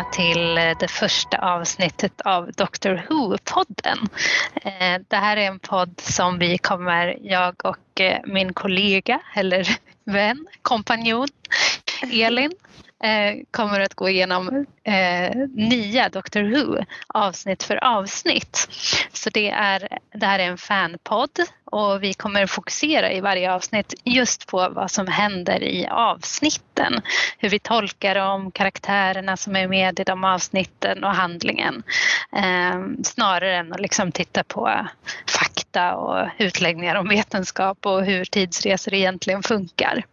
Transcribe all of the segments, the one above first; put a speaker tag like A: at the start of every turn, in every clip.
A: Välkomna till eh, det första avsnittet av Doctor Who-podden. Eh, det här är en podd som vi kommer, jag och eh, min kollega eller vän, kompanjon Elin Eh, kommer att gå igenom eh, nya Doctor Who avsnitt för avsnitt. Så det, är, det här är en fanpodd och vi kommer fokusera i varje avsnitt just på vad som händer i avsnitten. Hur vi tolkar dem, karaktärerna som är med i de avsnitten och handlingen. Eh, snarare än att liksom titta på fakta och utläggningar om vetenskap och hur tidsresor egentligen funkar.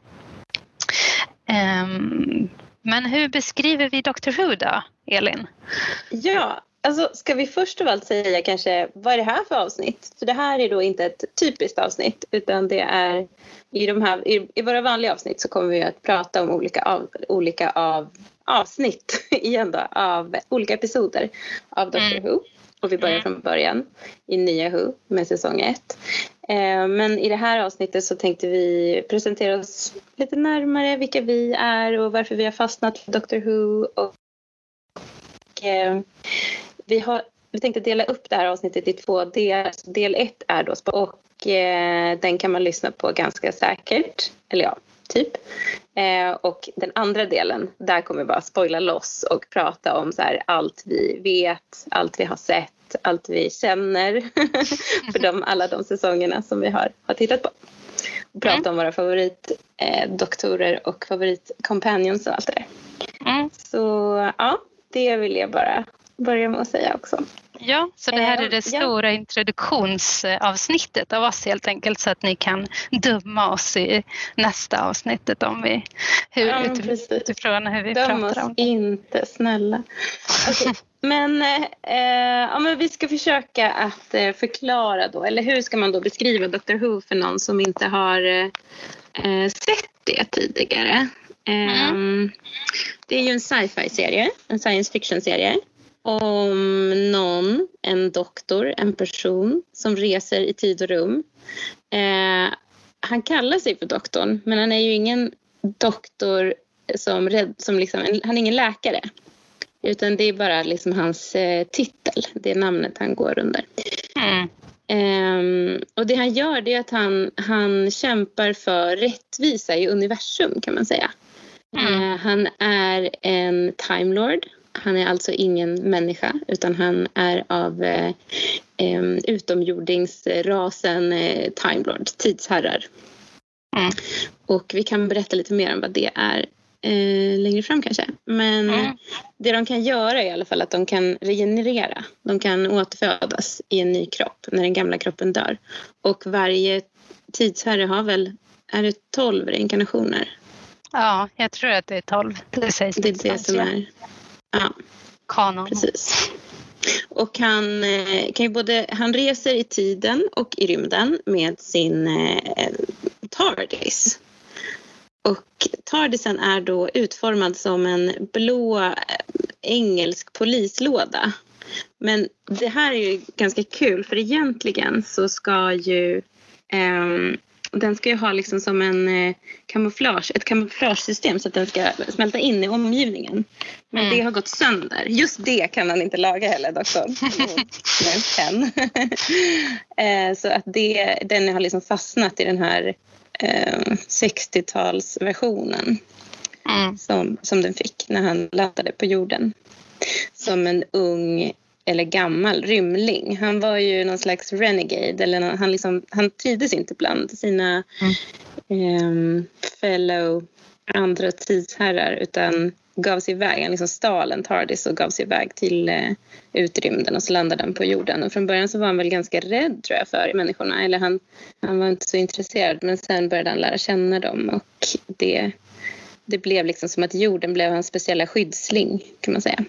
A: Eh, men hur beskriver vi Dr Who då, Elin?
B: Ja, alltså ska vi först av allt säga kanske vad är det här för avsnitt? För det här är då inte ett typiskt avsnitt utan det är i, de här, i, i våra vanliga avsnitt så kommer vi att prata om olika, av, olika av, avsnitt igen då, av olika episoder av Dr mm. Who. Och vi börjar mm. från början i nya Who med säsong 1. Eh, men i det här avsnittet så tänkte vi presentera oss lite närmare, vilka vi är och varför vi har fastnat för Doctor Who. Och, eh, vi, har, vi tänkte dela upp det här avsnittet i två delar. Del ett är då och eh, den kan man lyssna på ganska säkert. Eller ja, typ. Eh, och den andra delen, där kommer vi bara spoila loss och prata om så här, allt vi vet, allt vi har sett, allt vi känner för de, alla de säsongerna som vi har, har tittat på. Och prata mm. om våra favoritdoktorer eh, och favoritcompanions och allt det där. Mm. Så ja, det vill jag bara börja med att säga också.
A: Ja, så det här är det stora introduktionsavsnittet av oss helt enkelt så att ni kan döma oss i nästa avsnittet om vi, hur, ja, utifrån hur vi Döm pratar om
B: det. inte, snälla. Okay. Men, eh, ja, men vi ska försöka att eh, förklara då, eller hur ska man då beskriva Dr Who för någon som inte har eh, sett det tidigare? Mm. Ehm, det är ju en sci-fi serie, en science fiction serie om någon, en doktor, en person som reser i tid och rum. Eh, han kallar sig för doktorn, men han är ju ingen doktor som, som liksom, han är ingen läkare. Utan det är bara liksom hans eh, titel, det är namnet han går under. Mm. Um, och det han gör det är att han, han kämpar för rättvisa i universum kan man säga. Mm. Uh, han är en Time Lord han är alltså ingen människa utan han är av eh, utomjordingsrasen eh, Time Lord, tidsherrar. Mm. Och vi kan berätta lite mer om vad det är eh, längre fram kanske. Men mm. det de kan göra är i alla fall att de kan regenerera. De kan återfödas i en ny kropp när den gamla kroppen dör. Och varje tidsherre har väl, är det tolv reinkarnationer?
A: Ja, jag tror att det är tolv.
B: Det sägs det är det som är Ja.
A: Kanon.
B: Precis. Och han, eh, kan ju både, han reser i tiden och i rymden med sin eh, TARDIS. Och TARDISen är då utformad som en blå eh, engelsk polislåda. Men det här är ju ganska kul för egentligen så ska ju eh, den ska ju ha liksom som en eh, kamouflage, ett kamouflagesystem så att den ska smälta in i omgivningen. Men mm. det har gått sönder. Just det kan han inte laga heller, doktorn. eh, så att det, den har liksom fastnat i den här eh, 60-talsversionen mm. som, som den fick när han landade på jorden. Som en ung eller gammal rymling. Han var ju någon slags renegade. Eller någon, han, liksom, han trivdes inte bland sina mm. eh, fellow andra tidsherrar utan gav sig iväg. Han liksom stal en Tardis och gav sig iväg till eh, utrymden och så landade han på jorden. Och från början så var han väl ganska rädd tror jag för människorna. Eller han, han var inte så intresserad men sen började han lära känna dem och det, det blev liksom som att jorden blev hans speciella skyddsling kan man säga.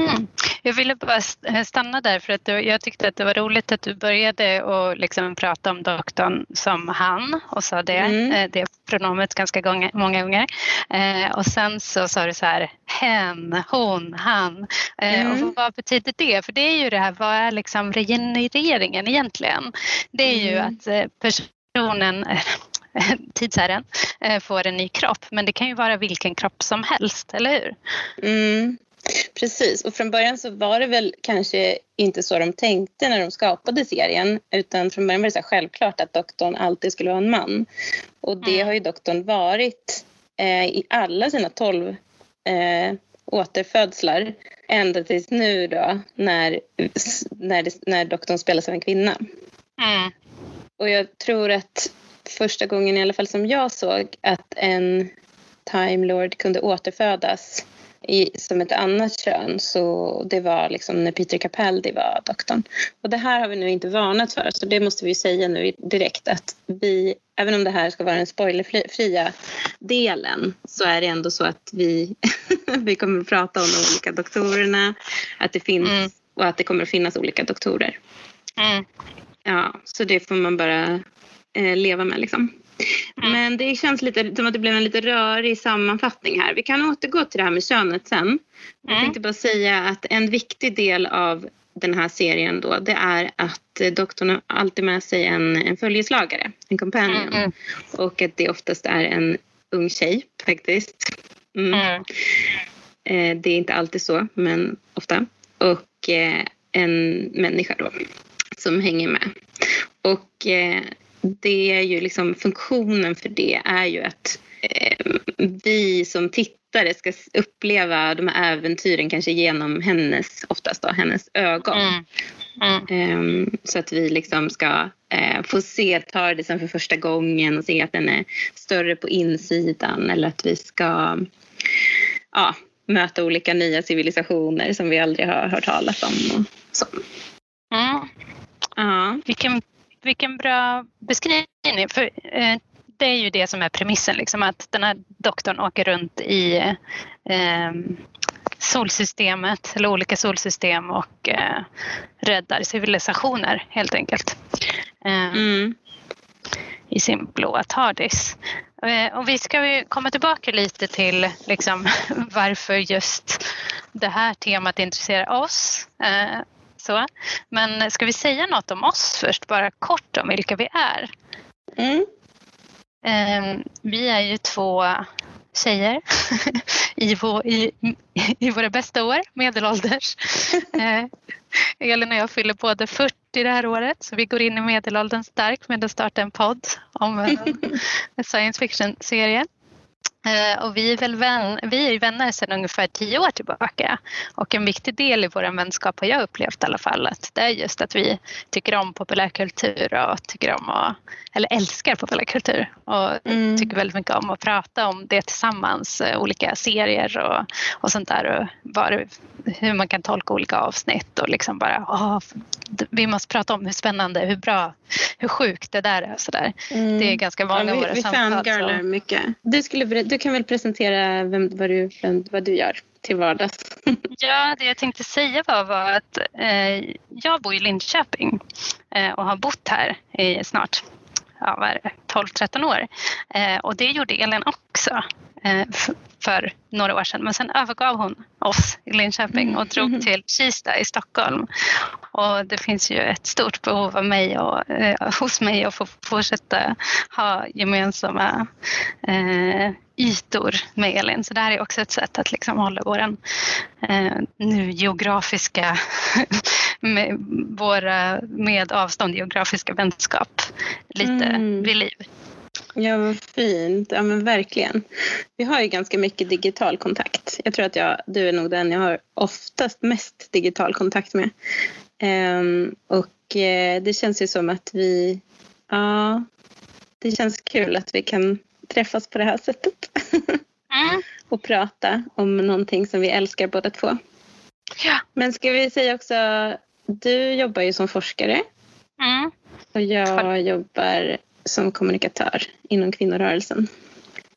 A: Mm. Jag ville bara eh, stanna där för att jag tyckte att det var roligt att du började och liksom prata om doktorn som han och sa det, mm. Eh, det pronomet ganska gånger, många gånger. Eh, och sen så sa du så här hen, hon, han. Mm. Och vad betyder det? För det är ju det här, vad är liksom regenereringen egentligen? Det är ju mm. att personen tidsherren, eh, får en ny kropp. Men det kan ju vara vilken kropp som helst, eller hur?
B: Mm. Precis, och från början så var det väl kanske inte så de tänkte när de skapade serien utan från början var det så självklart att doktorn alltid skulle vara en man. Och det mm. har ju doktorn varit eh, i alla sina tolv eh, återfödslar ända tills nu då när, när, det, när doktorn spelas av en kvinna. Mm. Och jag tror att första gången i alla fall som jag såg att en Time Lord kunde återfödas i, som ett annat kön så det var liksom när Peter Capaldi var doktorn. Och det här har vi nu inte varnat för så det måste vi säga nu direkt att vi, även om det här ska vara den spoilerfria delen så är det ändå så att vi, vi kommer att prata om de olika doktorerna, att det finns mm. och att det kommer att finnas olika doktorer. Mm. Ja, så det får man bara eh, leva med liksom. Mm. Men det känns lite som att det blev en lite rörig sammanfattning här. Vi kan återgå till det här med könet sen. Mm. Jag tänkte bara säga att en viktig del av den här serien då, det är att doktorn har alltid med sig en, en följeslagare, en companion. Mm. Och att det oftast är en ung tjej faktiskt. Mm. mm. Eh, det är inte alltid så, men ofta. Och eh, en människa då som hänger med. Och eh, det är ju liksom funktionen för det är ju att eh, vi som tittare ska uppleva de här äventyren kanske genom hennes, oftast då, hennes ögon. Mm. Mm. Eh, så att vi liksom ska eh, få se TARDISen för första gången och se att den är större på insidan eller att vi ska ja, möta olika nya civilisationer som vi aldrig har hört talas om. Och så.
A: Mm. Ja. Vilken vilken bra beskrivning. För, eh, det är ju det som är premissen, liksom, att den här doktorn åker runt i eh, solsystemet eller olika solsystem och eh, räddar civilisationer helt enkelt. Eh, mm. I sin blåa TARDIS. Eh, och vi ska ju komma tillbaka lite till liksom, varför just det här temat intresserar oss. Eh, så. Men ska vi säga något om oss först, bara kort om vilka vi är? Mm. Ehm, vi är ju två tjejer i, vår, i, i våra bästa år, medelålders. Eh, Elin och jag fyller båda 40 det här året så vi går in i medelåldern starkt med att starta en podd om en science fiction-serie. Eh, och vi är, väl vän, vi är vänner sedan ungefär tio år tillbaka och en viktig del i vår vänskap har jag upplevt i alla fall att det är just att vi tycker om populärkultur och tycker om att, eller älskar populärkultur och mm. tycker väldigt mycket om att prata om det tillsammans, eh, olika serier och, och sånt där och var, hur man kan tolka olika avsnitt och liksom bara åh, vi måste prata om hur spännande, hur bra, hur sjukt det där är. Så där. Mm. Det är ganska vanliga ja,
B: vi, våra vi samtal. Vi fangirlar mycket. Du, skulle, du kan väl presentera vem, vad, du, vem, vad du gör till vardags?
A: ja, det jag tänkte säga var, var att eh, jag bor i Linköping eh, och har bott här i snart ja, 12-13 år. Eh, och det gjorde Elin också. Eh, för några år sedan. Men sen övergav hon oss i Linköping och drog mm. till Kista i Stockholm. Och det finns ju ett stort behov av mig och, eh, hos mig att få fortsätta ha gemensamma eh, ytor med Elin. Så det här är också ett sätt att liksom hålla vår eh, nu geografiska, med, våra med avstånd geografiska vänskap lite mm. vid liv.
B: Ja, vad fint. Ja, men verkligen. Vi har ju ganska mycket digital kontakt. Jag tror att jag, du är nog den jag har oftast mest digital kontakt med. Um, och uh, det känns ju som att vi... Ja, det känns kul att vi kan träffas på det här sättet. mm. och prata om någonting som vi älskar båda två. Ja. Men ska vi säga också, du jobbar ju som forskare. Mm. Och jag jobbar som kommunikatör inom kvinnorörelsen.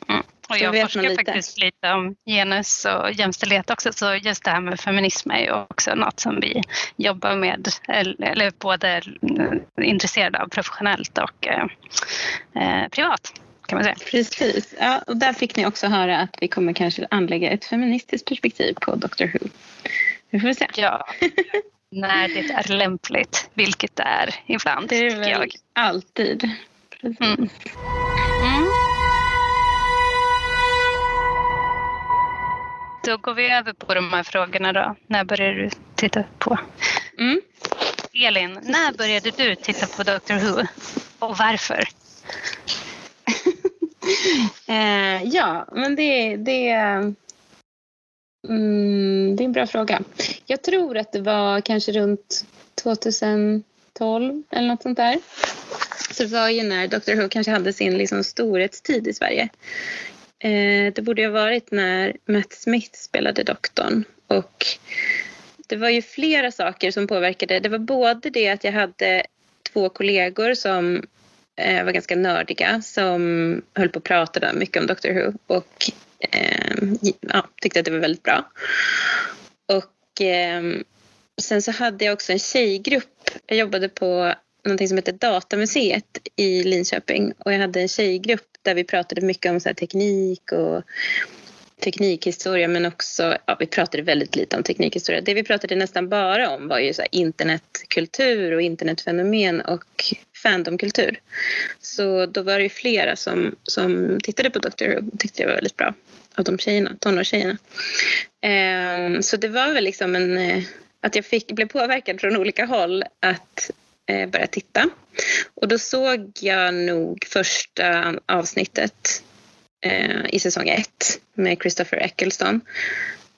A: Mm. Och jag forskar lite. faktiskt lite om genus och jämställdhet också, så just det här med feminism är ju också något som vi jobbar med, eller både intresserade av professionellt och eh, eh, privat. Kan man säga.
B: Precis, ja, och där fick ni också höra att vi kommer kanske anlägga ett feministiskt perspektiv på Doctor Who. Vi får se.
A: Ja, när det är lämpligt, vilket det är ibland.
B: Det är väl
A: jag.
B: alltid. Mm. Mm.
A: Då går vi över på de här frågorna då. När började du titta på?
B: Mm.
A: Elin, när började du titta på Doctor Who och varför?
B: eh, ja, men det, det, mm, det är en bra fråga. Jag tror att det var kanske runt 2000 12 eller något sånt där. Så det var ju när Doctor Who kanske hade sin liksom storhetstid i Sverige. Eh, det borde ha varit när Matt Smith spelade doktorn. Och det var ju flera saker som påverkade. Det var både det att jag hade två kollegor som eh, var ganska nördiga som höll på att prata mycket om Doctor Who och eh, ja, tyckte att det var väldigt bra. Och eh, sen så hade jag också en tjejgrupp. Jag jobbade på någonting som heter Datamuseet i Linköping och jag hade en tjejgrupp där vi pratade mycket om så teknik och teknikhistoria men också, ja, vi pratade väldigt lite om teknikhistoria. Det vi pratade nästan bara om var ju så internetkultur och internetfenomen och fandomkultur. Så då var det ju flera som, som tittade på Dr. Who och tyckte det var väldigt bra av de tjejerna, tonårstjejerna. Eh, så det var väl liksom en, eh, att jag fick, blev påverkad från olika håll att eh, börja titta. Och då såg jag nog första avsnittet eh, i säsong ett med Christopher Eccleston.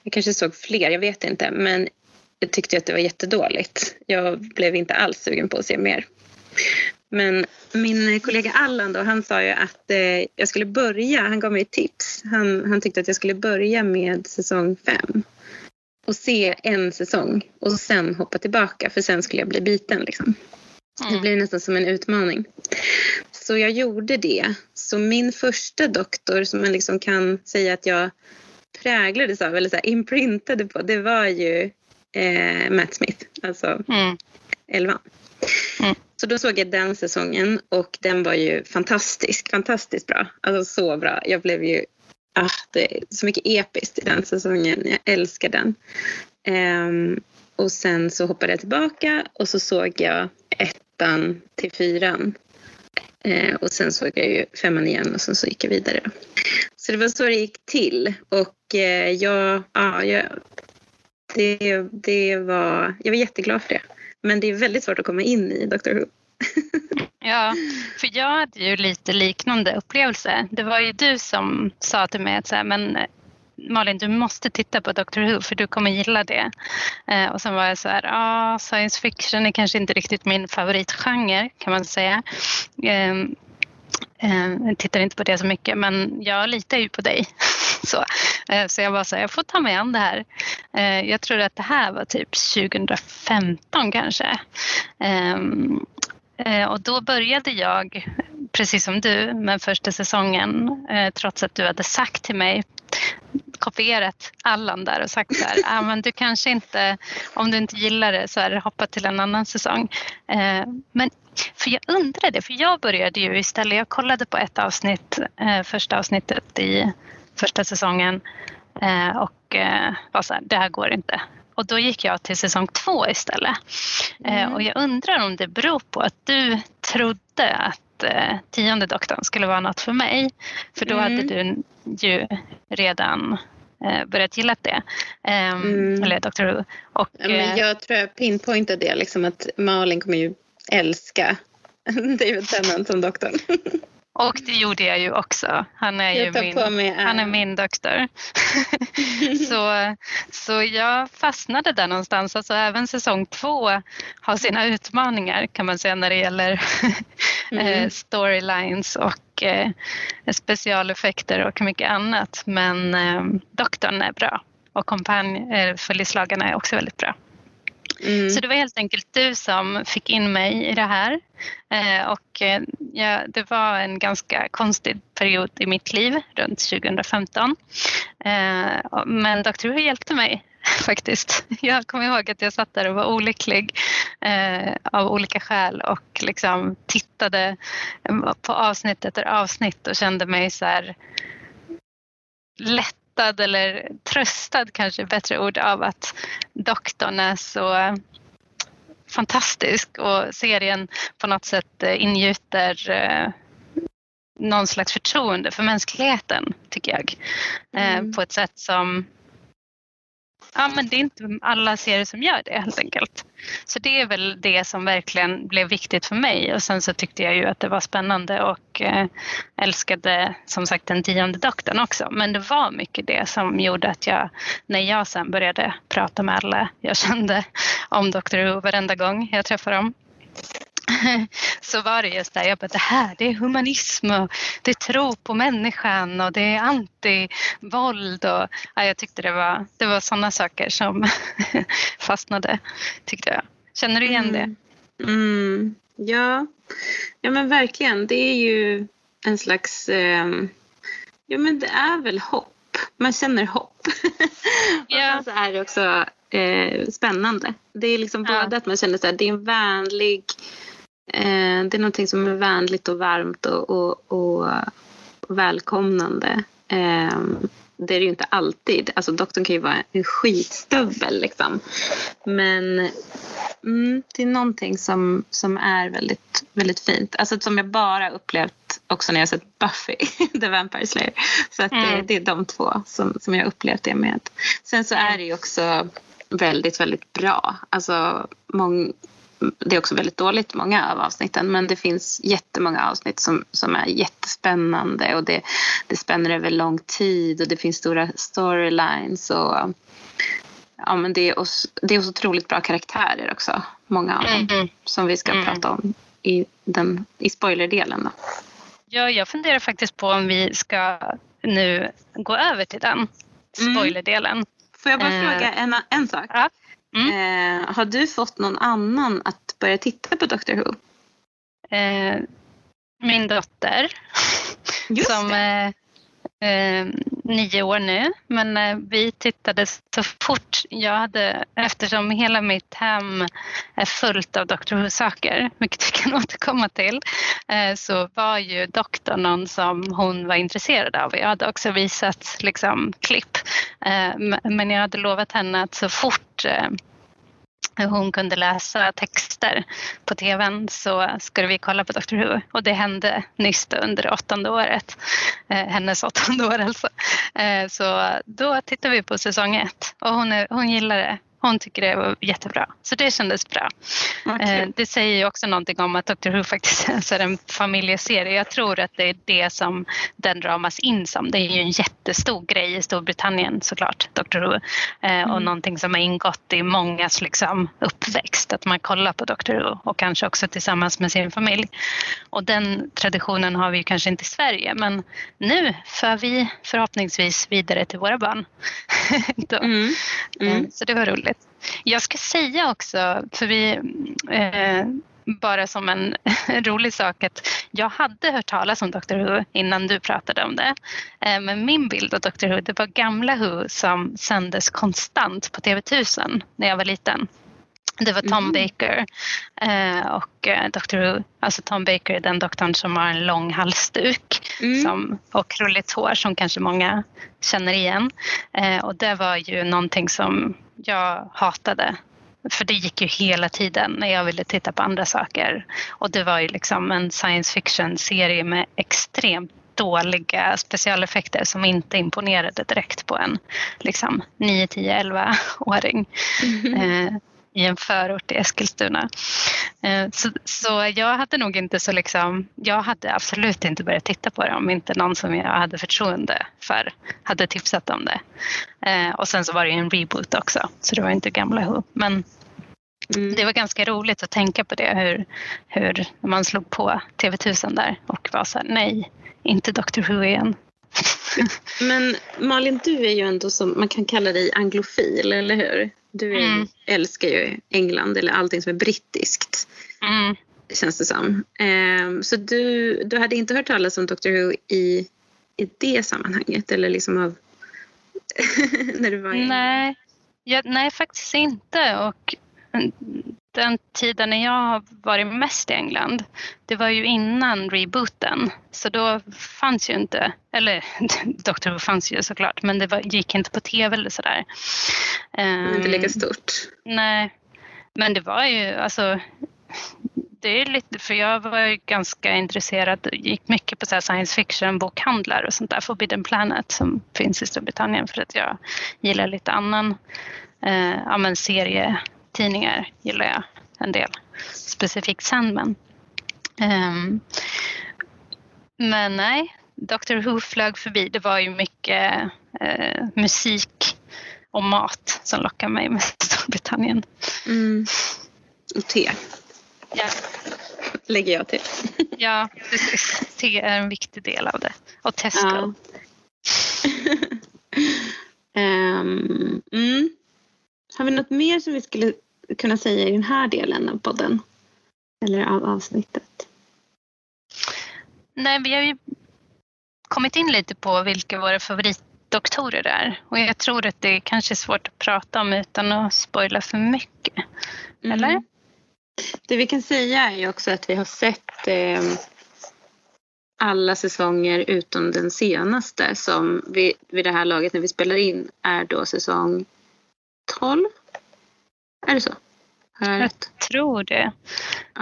B: Jag kanske såg fler, jag vet inte. Men jag tyckte att det var jättedåligt. Jag blev inte alls sugen på att se mer. Men min kollega Allan då, han sa ju att eh, jag skulle börja, han gav mig ett tips. Han, han tyckte att jag skulle börja med säsong fem och se en säsong och sen hoppa tillbaka för sen skulle jag bli biten. Liksom. Mm. Det blir nästan som en utmaning. Så jag gjorde det. Så min första doktor som man liksom kan säga att jag präglades av eller så här, imprintade på det var ju eh, Matt Smith, alltså mm. elvan. Mm. Så då såg jag den säsongen och den var ju fantastisk, fantastiskt bra. Alltså så bra. Jag blev ju, ah, det är så mycket episkt i den säsongen. Jag älskar den. Um, och sen så hoppade jag tillbaka och så såg jag ettan till fyran. Uh, och sen såg jag ju femman igen och sen så gick jag vidare. Så det var så det gick till. Och uh, jag, ja, jag, det, det var, jag var jätteglad för det. Men det är väldigt svårt att komma in i Doctor Who.
A: Ja, för jag hade ju lite liknande upplevelse. Det var ju du som sa till mig att så här, men Malin, du måste titta på Doctor Who för du kommer gilla det. Eh, och sen var jag så här, ah, science fiction är kanske inte riktigt min favoritgenre kan man säga. Eh, eh, jag tittar inte på det så mycket men jag litar ju på dig. så, eh, så jag var så här, jag får ta mig an det här. Eh, jag tror att det här var typ 2015 kanske. Ehm, Eh, och då började jag, precis som du, med första säsongen eh, trots att du hade sagt till mig kopierat Allan där och sagt så här, ah, men du kanske inte, om du inte gillar det så är det hoppa till en annan säsong. Eh, men för jag undrade, för jag började ju istället, jag kollade på ett avsnitt, eh, första avsnittet i första säsongen eh, och eh, var så här, det här går inte. Och då gick jag till säsong två istället. Eh, mm. och jag undrar om det beror på att du trodde att eh, tionde doktorn skulle vara något för mig. För då mm. hade du ju redan eh, börjat gilla det. Eh, mm. Eller Dr Who.
B: Och, men jag tror jag pinpointade det, liksom att Malin kommer ju älska David Tennant som doktorn.
A: Och det gjorde jag ju också. Han är ju min, han är min doktor. så, så jag fastnade där någonstans. Alltså även säsong två har sina utmaningar kan man säga när det gäller mm. Eh, storylines och eh, specialeffekter och mycket annat. Men eh, doktorn är bra och kompanj, följeslagarna är också väldigt bra. Mm. Så det var helt enkelt du som fick in mig i det här. Eh, och eh, ja, det var en ganska konstig period i mitt liv runt 2015. Eh, men Dr. Who hjälpte mig faktiskt. Jag kommer ihåg att jag satt där och var olycklig eh, av olika skäl och liksom tittade eh, på avsnitt efter avsnitt och kände mig så här lätt lättad eller tröstad kanske bättre ord av att doktorn är så fantastisk och serien på något sätt eh, ingjuter eh, någon slags förtroende för mänskligheten tycker jag. Eh, mm. På ett sätt som ja, men det är inte alla serier som gör det helt enkelt. Så det är väl det som verkligen blev viktigt för mig och sen så tyckte jag ju att det var spännande och eh, älskade som sagt den tionde doktorn också. Men det var mycket det som gjorde att jag, när jag sen började prata med alla jag kände om Dr Who varenda gång jag träffade dem så var det just det, jag bara, det här det är humanism och det är tro på människan och det är anti-våld och ja, jag tyckte det var, det var sådana saker som fastnade, tyckte jag. Känner du igen det?
B: Mm. mm. Ja. ja, men verkligen. Det är ju en slags, eh, ja men det är väl hopp. Man känner hopp. Ja. och så är det också eh, spännande. Det är liksom ja. både att man känner att det är en vänlig det är någonting som är vänligt och varmt och, och, och välkomnande. Eh, det är det ju inte alltid. Alltså doktorn kan ju vara en skitstövel liksom. Men mm, det är någonting som, som är väldigt, väldigt fint. Alltså som jag bara upplevt också när jag sett Buffy, The Vampire Slayer. Så att mm. det, det, är de två som, som jag upplevt det med. Sen så är det ju också väldigt, väldigt bra. Alltså många det är också väldigt dåligt, många av avsnitten. Men det finns jättemånga avsnitt som, som är jättespännande och det, det spänner över lång tid och det finns stora storylines. Och, ja, men det, är också, det är så otroligt bra karaktärer också, många av dem, mm. som vi ska mm. prata om i, den, i spoilerdelen. Då.
A: Ja, jag funderar faktiskt på om vi ska nu gå över till den mm. spoilerdelen. Mm.
B: Får jag bara eh. fråga en, en sak? Ja. Mm. Eh, har du fått någon annan att börja titta på Doctor Who?
A: Eh, min dotter. Just som är eh, nio år nu. Men eh, vi tittade så fort jag hade, eftersom hela mitt hem är fullt av Dr Who-saker, vilket vi kan återkomma till, eh, så var ju doktorn någon som hon var intresserad av. Jag hade också visat liksom, klipp. Eh, men jag hade lovat henne att så fort hon kunde läsa texter på tvn så skulle vi kolla på Dr Who och det hände nyss under åttonde året. Eh, hennes åttonde år alltså. Eh, så då tittade vi på säsong ett och hon, är, hon gillar det hon tycker det var jättebra. Så det kändes bra. Okay. Eh, det säger ju också någonting om att Dr Who faktiskt är en familjeserie. Jag tror att det är det som den ramas in som. Det är ju en jättestor grej i Storbritannien såklart, Dr Who. Eh, mm. Och någonting som har ingått i mångas liksom, uppväxt. Att man kollar på Dr Who och kanske också tillsammans med sin familj. Och den traditionen har vi ju kanske inte i Sverige men nu för vi förhoppningsvis vidare till våra barn. mm. Mm. Eh, så det var roligt roligt. Jag ska säga också, för vi, eh, bara som en rolig sak att jag hade hört talas om Dr Who innan du pratade om det. Eh, men min bild av Dr Who, det var gamla Who som sändes konstant på TV1000 när jag var liten. Det var Tom mm. Baker eh, och eh, Dr Who. Alltså Tom Baker är den doktorn som har en lång halsduk mm. som, och krulligt hår som kanske många känner igen. Eh, och det var ju någonting som jag hatade. För det gick ju hela tiden när jag ville titta på andra saker. Och det var ju liksom en science fiction-serie med extremt dåliga specialeffekter som inte imponerade direkt på en liksom, 9, 10, 11-åring. Mm. Eh, i en förort i Eskilstuna. Eh, så, så, jag hade nog inte så liksom, jag hade absolut inte börjat titta på det om inte någon som jag hade förtroende för hade tipsat om det. Eh, och sen så var det ju en reboot också, så det var inte gamla Who. Men mm. det var ganska roligt att tänka på det, hur, hur man slog på TV1000 där och var så här, nej, inte Dr Who igen.
B: Men Malin, du är ju ändå som man kan kalla dig anglofil, eller hur? Du är, mm. älskar ju England eller allting som är brittiskt. Mm. Känns det som. Um, så du, du hade inte hört talas om Doctor Who i, i det sammanhanget? Eller liksom av när du var i
A: Nej. Ja, nej, faktiskt inte. Och den tiden när jag har varit mest i England, det var ju innan rebooten. Så då fanns ju inte, eller Doctor Who fanns ju såklart, men det var, gick inte på tv eller sådär.
B: Um, inte lika stort?
A: Nej, men det var ju alltså det är lite, för jag var ju ganska intresserad, gick mycket på så science fiction-bokhandlar och sånt där, Forbidden Planet som finns i Storbritannien för att jag gillar lite annan eh, ja, men serietidningar gillar jag en del. Specifikt Sandman. Um, men nej, Doctor Who flög förbi. Det var ju mycket eh, musik och mat som lockade mig med Storbritannien.
B: Mm. Och te.
A: Ja,
B: Lägger jag till.
A: ja precis. Te är en viktig del av det. Och Tesco.
B: Ja. Ehm, mm. Har vi något mer som vi skulle kunna säga i den här delen av podden? Eller av avsnittet?
A: Nej, vi har ju kommit in lite på vilka våra favoritdoktorer är. Och jag tror att det kanske är svårt att prata om utan att spoila för mycket. Eller?
B: Mm. Det vi kan säga är ju också att vi har sett eh, alla säsonger utom den senaste som vi, vid det här laget när vi spelar in är då säsong 12. Är det så? Har jag
A: tror det.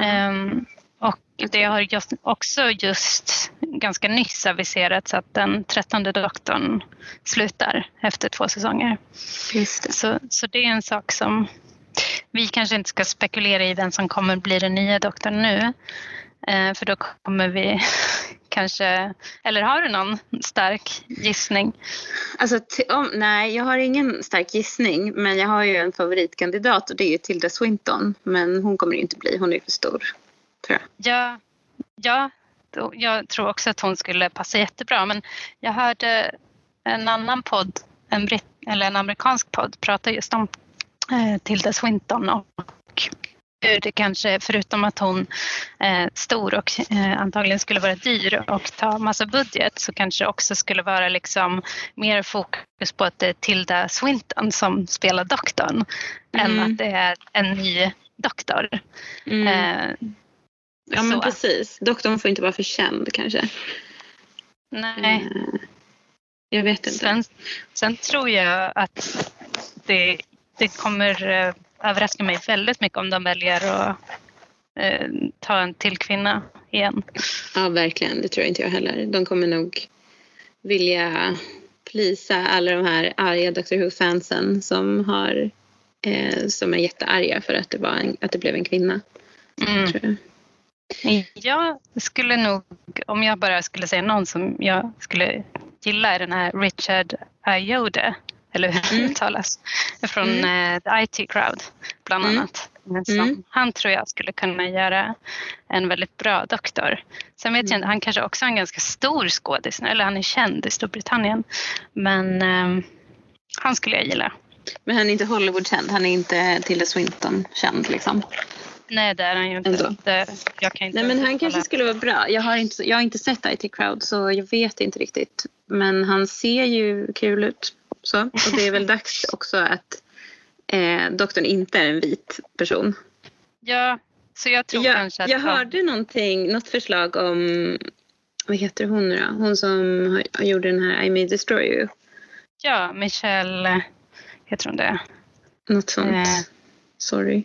A: Ehm, och det har just, också just ganska nyss aviserats att den trettonde doktorn slutar efter två säsonger.
B: Det.
A: Så, så det är en sak som vi kanske inte ska spekulera i vem som kommer bli den nya doktorn nu. Eh, för då kommer vi kanske, eller har du någon stark gissning?
B: Alltså, om, nej, jag har ingen stark gissning men jag har ju en favoritkandidat och det är ju Tilda Swinton. Men hon kommer ju inte bli, hon är för stor. Tror jag.
A: Ja, ja då, jag tror också att hon skulle passa jättebra men jag hörde en annan podd, en, britt, eller en amerikansk podd, prata just om eh, Tilda Swinton och det kanske, förutom att hon är stor och eh, antagligen skulle vara dyr och ta massa budget så kanske också skulle vara liksom mer fokus på att det är Tilda Swinton som spelar doktorn än
B: Mm.
A: att det är en ny doktor.
B: Mm.
A: Eh,
B: ja men
A: så.
B: precis. Doktorn får inte vara för känd kanske.
A: Nej.
B: Eh, jag vet inte.
A: Sen, sen tror jag att det, det kommer eh, överraska mig väldigt mycket om de väljer att eh, ta en till kvinna igen.
B: Ja verkligen, det tror jag inte jag heller. De kommer nog vilja plisa alla de här arga Doctor Who-fansen som, har, eh, som är jättearga för att det, var en, att det blev en kvinna.
A: Mm.
B: Tror jag.
A: Jag skulle nog, om jag bara skulle säga någon som jag skulle gilla är den här Richard Ayoade, eller hur det
B: Mm.
A: uttalas, från
B: Mm.
A: eh, The IT Crowd bland
B: Mm.
A: annat.
B: Mm.
A: Han tror jag skulle kunna göra en väldigt bra doktor. Sen vet jag
B: Mm.
A: inte, han kanske också är en ganska stor skådis, eller han är känd i Storbritannien. Men ehm, han skulle jag gilla.
B: Men han är inte Hollywood-känd, han är inte Tilda Swinton-känd liksom.
A: Nej, det är han ju inte.
B: Ändå.
A: Det, jag kan inte
B: Nej men han
A: uttala-
B: kanske skulle vara bra. Jag har inte, jag har inte sett IT Crowd så jag vet inte riktigt. Men han ser ju kul ut. Så. Och det är väl dags också att eh, doktorn inte är en vit person.
A: Ja, så jag tror
B: Jag,
A: kanske att
B: jag hörde någonting, något förslag om, vad heter hon nu då? Hon som gjorde den här I may destroy you.
A: Ja, Michelle, heter hon det?
B: Något sånt.
A: Eh.
B: Sorry.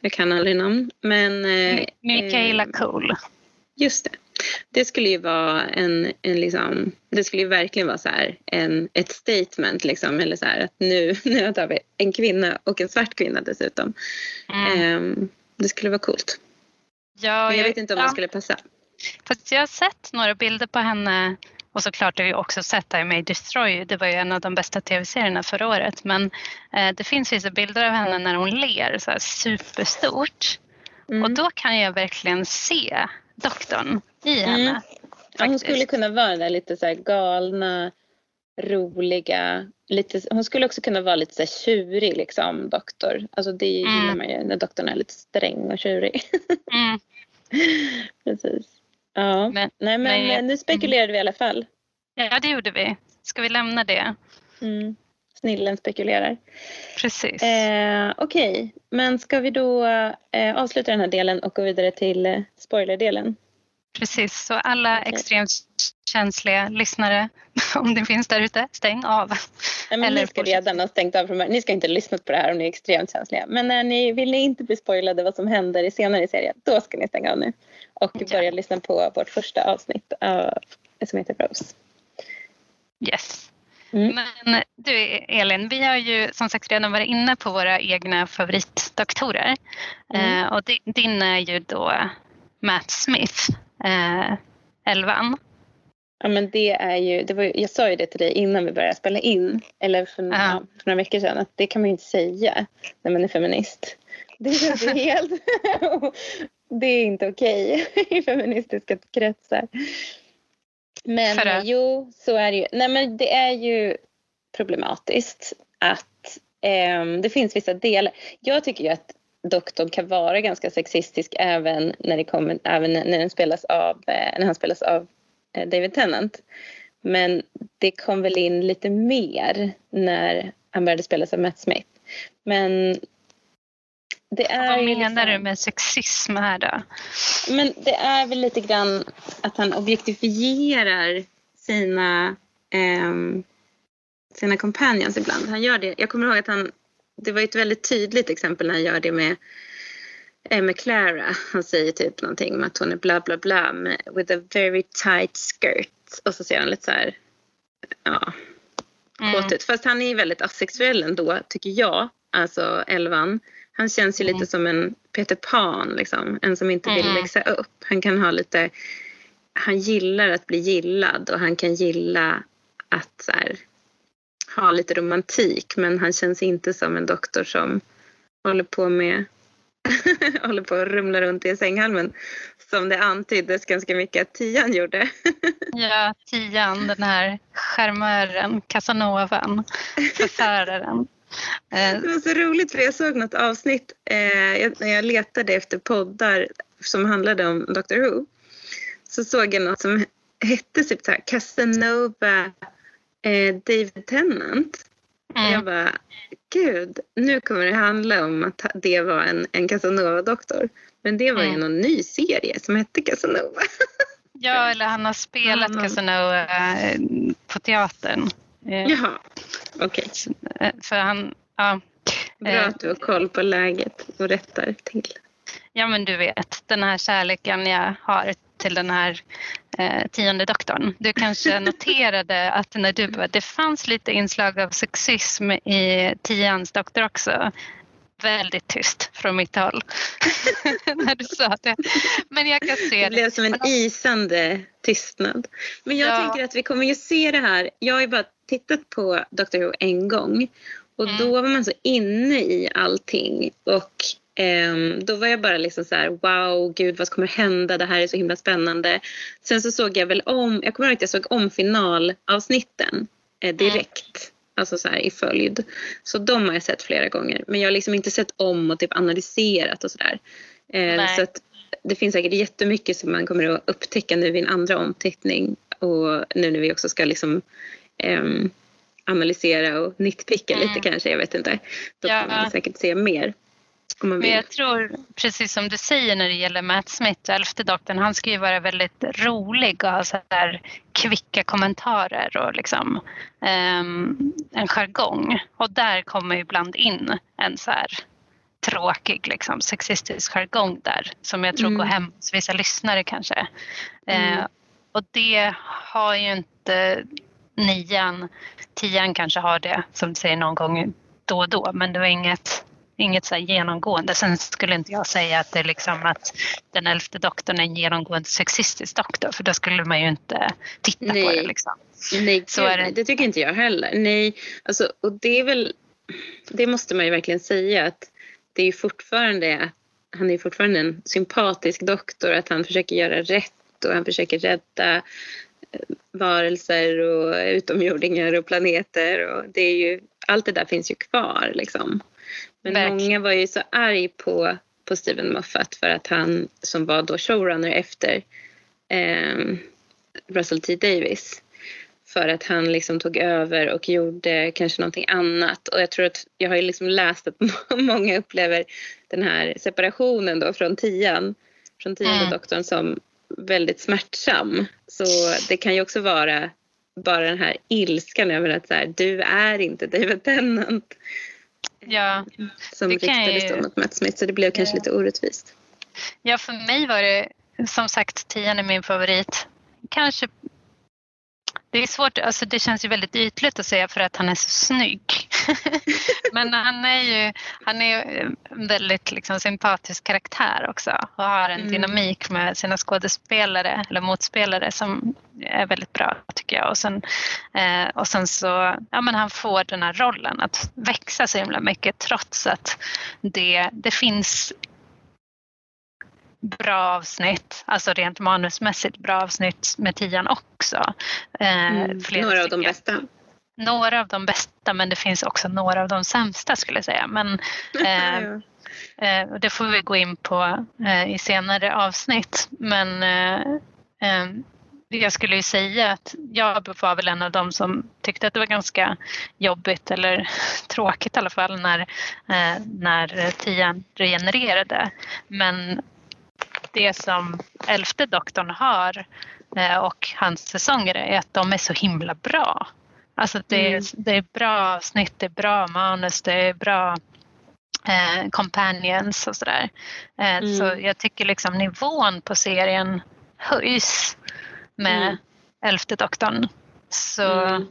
B: Jag kan aldrig namn. Men eh,
A: Michaela
B: eh,
A: Cole.
B: Just det. Det skulle ju vara en, en liksom, det skulle ju verkligen vara så här en, ett statement liksom, eller så här att nu, nu har vi en kvinna och en svart kvinna dessutom.
A: Mm.
B: Ehm, det skulle vara coolt.
A: ja,
B: Men jag vet inte om
A: ja,
B: det skulle passa.
A: Fast jag har sett några bilder på henne och såklart har jag också sett I May Destroy You. Det var ju en av de bästa tv-serierna förra året. Men eh, det finns vissa bilder av henne när hon ler så här superstort.
B: Mm.
A: Och då kan jag verkligen se doktorn i henne.
B: Mm. Ja, hon skulle kunna vara den där lite så galna, roliga, lite, hon skulle också kunna vara lite så här tjurig liksom, doktor. Alltså det gillar
A: Mm.
B: man ju när doktorn är lite sträng och tjurig.
A: Mm.
B: Precis. Ja,
A: Men-
B: nej men,
A: men
B: eh, nu spekulerade vi i alla fall.
A: Ja, det gjorde vi. Ska vi lämna det?
B: Mm. Snillen spekulerar.
A: Precis.
B: Eh, Okej, men ska vi då eh, avsluta den här delen och gå vidare till eh, spoilerdelen?
A: Precis, så alla
B: Okej.
A: extremt känsliga lyssnare, om det finns där ute, stäng av.
B: Nej,
A: Eller
B: ni ska redan ha stängt av från. Ni ska inte ha lyssnat på det här om ni är extremt känsliga. Men när ni, vill ni inte bli spoilade vad som händer i senare i serien, då ska ni stänga av nu. Och
A: Ja.
B: börja lyssna på vårt första avsnitt av, som heter Rose.
A: Yes. Mm. Men du Elin, vi har ju som sagt redan varit inne på våra egna favoritdoktorer. Mm. Eh, och din är ju då Matt Smith, eh, elvan.
B: Ja men det är ju, det var, jag sa ju det till dig innan vi började spela in, eller för, uh ja, för några veckor sedan, att det kan man ju inte säga när man är feminist. Det känns ju helt... det är inte okej i feministiska kretsar. Men att... jo, så är det ju. Nej men det är ju problematiskt att eh, det finns vissa delar. Jag tycker ju att doktorn kan vara ganska sexistisk även när, det kommer, även när, den spelas av, eh, när han spelas av eh, David Tennant. Men det kom väl in lite mer när han började spelas av Matt Smith. Men
A: det är Vad menar liksom, du med sexism här då?
B: Men det är väl lite grann att han objektifierar sina, eh, sina companions ibland. Han gör det. Jag kommer ihåg att han, det var ett väldigt tydligt exempel när han gör det med eh, med Clara. Han säger typ någonting om att hon är bla bla bla med, with a very tight skirt. Och så ser han lite så här, ja, kåt mm. ut. Fast han är väldigt asexuell ändå, tycker jag. Alltså Elvan. Han känns ju mm. lite som en Peter Pan, liksom. en som inte vill mm. växa upp. Han kan ha lite, han gillar att bli gillad och han kan gilla att så här, ha lite romantik men han känns inte som en doktor som håller på med håller på att rumla runt i sänghalmen som det antyddes ganska mycket att Tian gjorde.
A: ja, Tian, den här charmören, Casanovan, förföraren.
B: Eh, det var så roligt för jag såg något avsnitt eh, när jag letade efter poddar som handlade om Doctor Who. Så såg jag något som hette typ så här, Casanova eh, David Tennant. Mm. Jag bara, gud, nu kommer det handla om att det var en, en Casanova-doktor. Men det var mm. ju någon ny serie som hette Casanova.
A: ja, eller han har spelat mm. Casanova eh, på teatern.
B: Eh, Jaha, okej.
A: Okay. Eh, för han, ja.
B: Bra eh, att du har koll på läget och rättar till.
A: Ja men du vet, den här kärleken jag har till den här eh, tionde doktorn. Du kanske noterade att när du det fanns lite inslag av sexism i tians doktor också väldigt tyst från mitt håll när du sa det. Men jag kan se
B: det. blev som en isande tystnad. Men jag ja. tänker att vi kommer ju se det här. Jag ju bara tittat på Dr Who en gång och mm. då var man så inne i allting och Um, då var jag bara liksom så här, wow, gud vad kommer hända? Det här är så himla spännande. Sen så såg jag väl om, jag kommer ihåg att jag såg om finalavsnitten eh, direkt alltså så här, i följd. Så de har jag sett flera gånger. Men jag har liksom inte sett om och typ analyserat och sådär. Eh, så att det finns säkert jättemycket som man kommer att upptäcka nu vid en andra omtittning. Och nu när vi också ska liksom eh, analysera och nitpicka mm. lite kanske, jag vet inte. Då ja. kan man säkert se mer.
A: Men jag tror, precis som du säger när det gäller Matt Smith, elfte doktorn, han ska ju vara väldigt rolig och ha så här kvicka kommentarer och liksom um, en jargong. Och där kommer ibland in en så här tråkig liksom, sexistisk jargong där som jag tror mm. går hem hos vissa lyssnare kanske. Mm. Uh, och det har ju inte nian, tian kanske har det som du säger någon gång då och då men det var inget inget så genomgående. Sen skulle inte jag säga att det är liksom att den elfte doktorn är en genomgående sexistisk doktor för då skulle man ju inte titta nej. på det. Liksom.
B: Nej, så det. det tycker inte jag heller. Nej, alltså, och det är väl, det måste man ju verkligen säga att det är fortfarande, han är fortfarande en sympatisk doktor, att han försöker göra rätt och han försöker rädda varelser och utomjordingar och planeter och det är ju, allt det där finns ju kvar liksom. Men Verkligen. många var ju så arg på, på Steven Moffat för att han, som var då showrunner efter eh, Russell T Davis, för att han liksom tog över och gjorde kanske någonting annat. Och jag tror att jag har ju liksom läst att många upplever den här separationen då från tian, från tionde mm. doktorn som väldigt smärtsam. Så det kan ju också vara bara den här ilskan över att så här, du är inte David Tennant.
A: Ja,
B: som riktades ju... mot Matt Smith så det blev kanske ja. lite orättvist.
A: Ja, för mig var det som sagt Tian är min favorit. Kanske det är svårt, alltså det känns ju väldigt ytligt att säga för att han är så snygg. Men han är ju han är en väldigt liksom, sympatisk karaktär också och har en mm. dynamik med sina skådespelare eller motspelare som är väldigt bra tycker jag. Och sen, eh, och sen så, ja men han får den här rollen att växa så himla mycket trots att det, det finns bra avsnitt, alltså rent manusmässigt bra avsnitt med tian också.
B: Eh, mm, några av de bästa.
A: Några av de bästa men det finns också några av de sämsta skulle jag säga. Men, eh, eh, det får vi gå in på eh, i senare avsnitt. Men eh, eh, jag skulle ju säga att jag var väl en av dem som tyckte att det var ganska jobbigt eller tråkigt i alla fall när, när tian regenererade. Men det som elfte doktorn har eh, och hans säsonger är att de är så himla bra. Alltså det är, mm. det är bra avsnitt, det är bra manus, det är bra eh, companions och sådär. Eh, mm. Så jag tycker liksom nivån på serien höjs med mm. elfte doktorn. Så mm.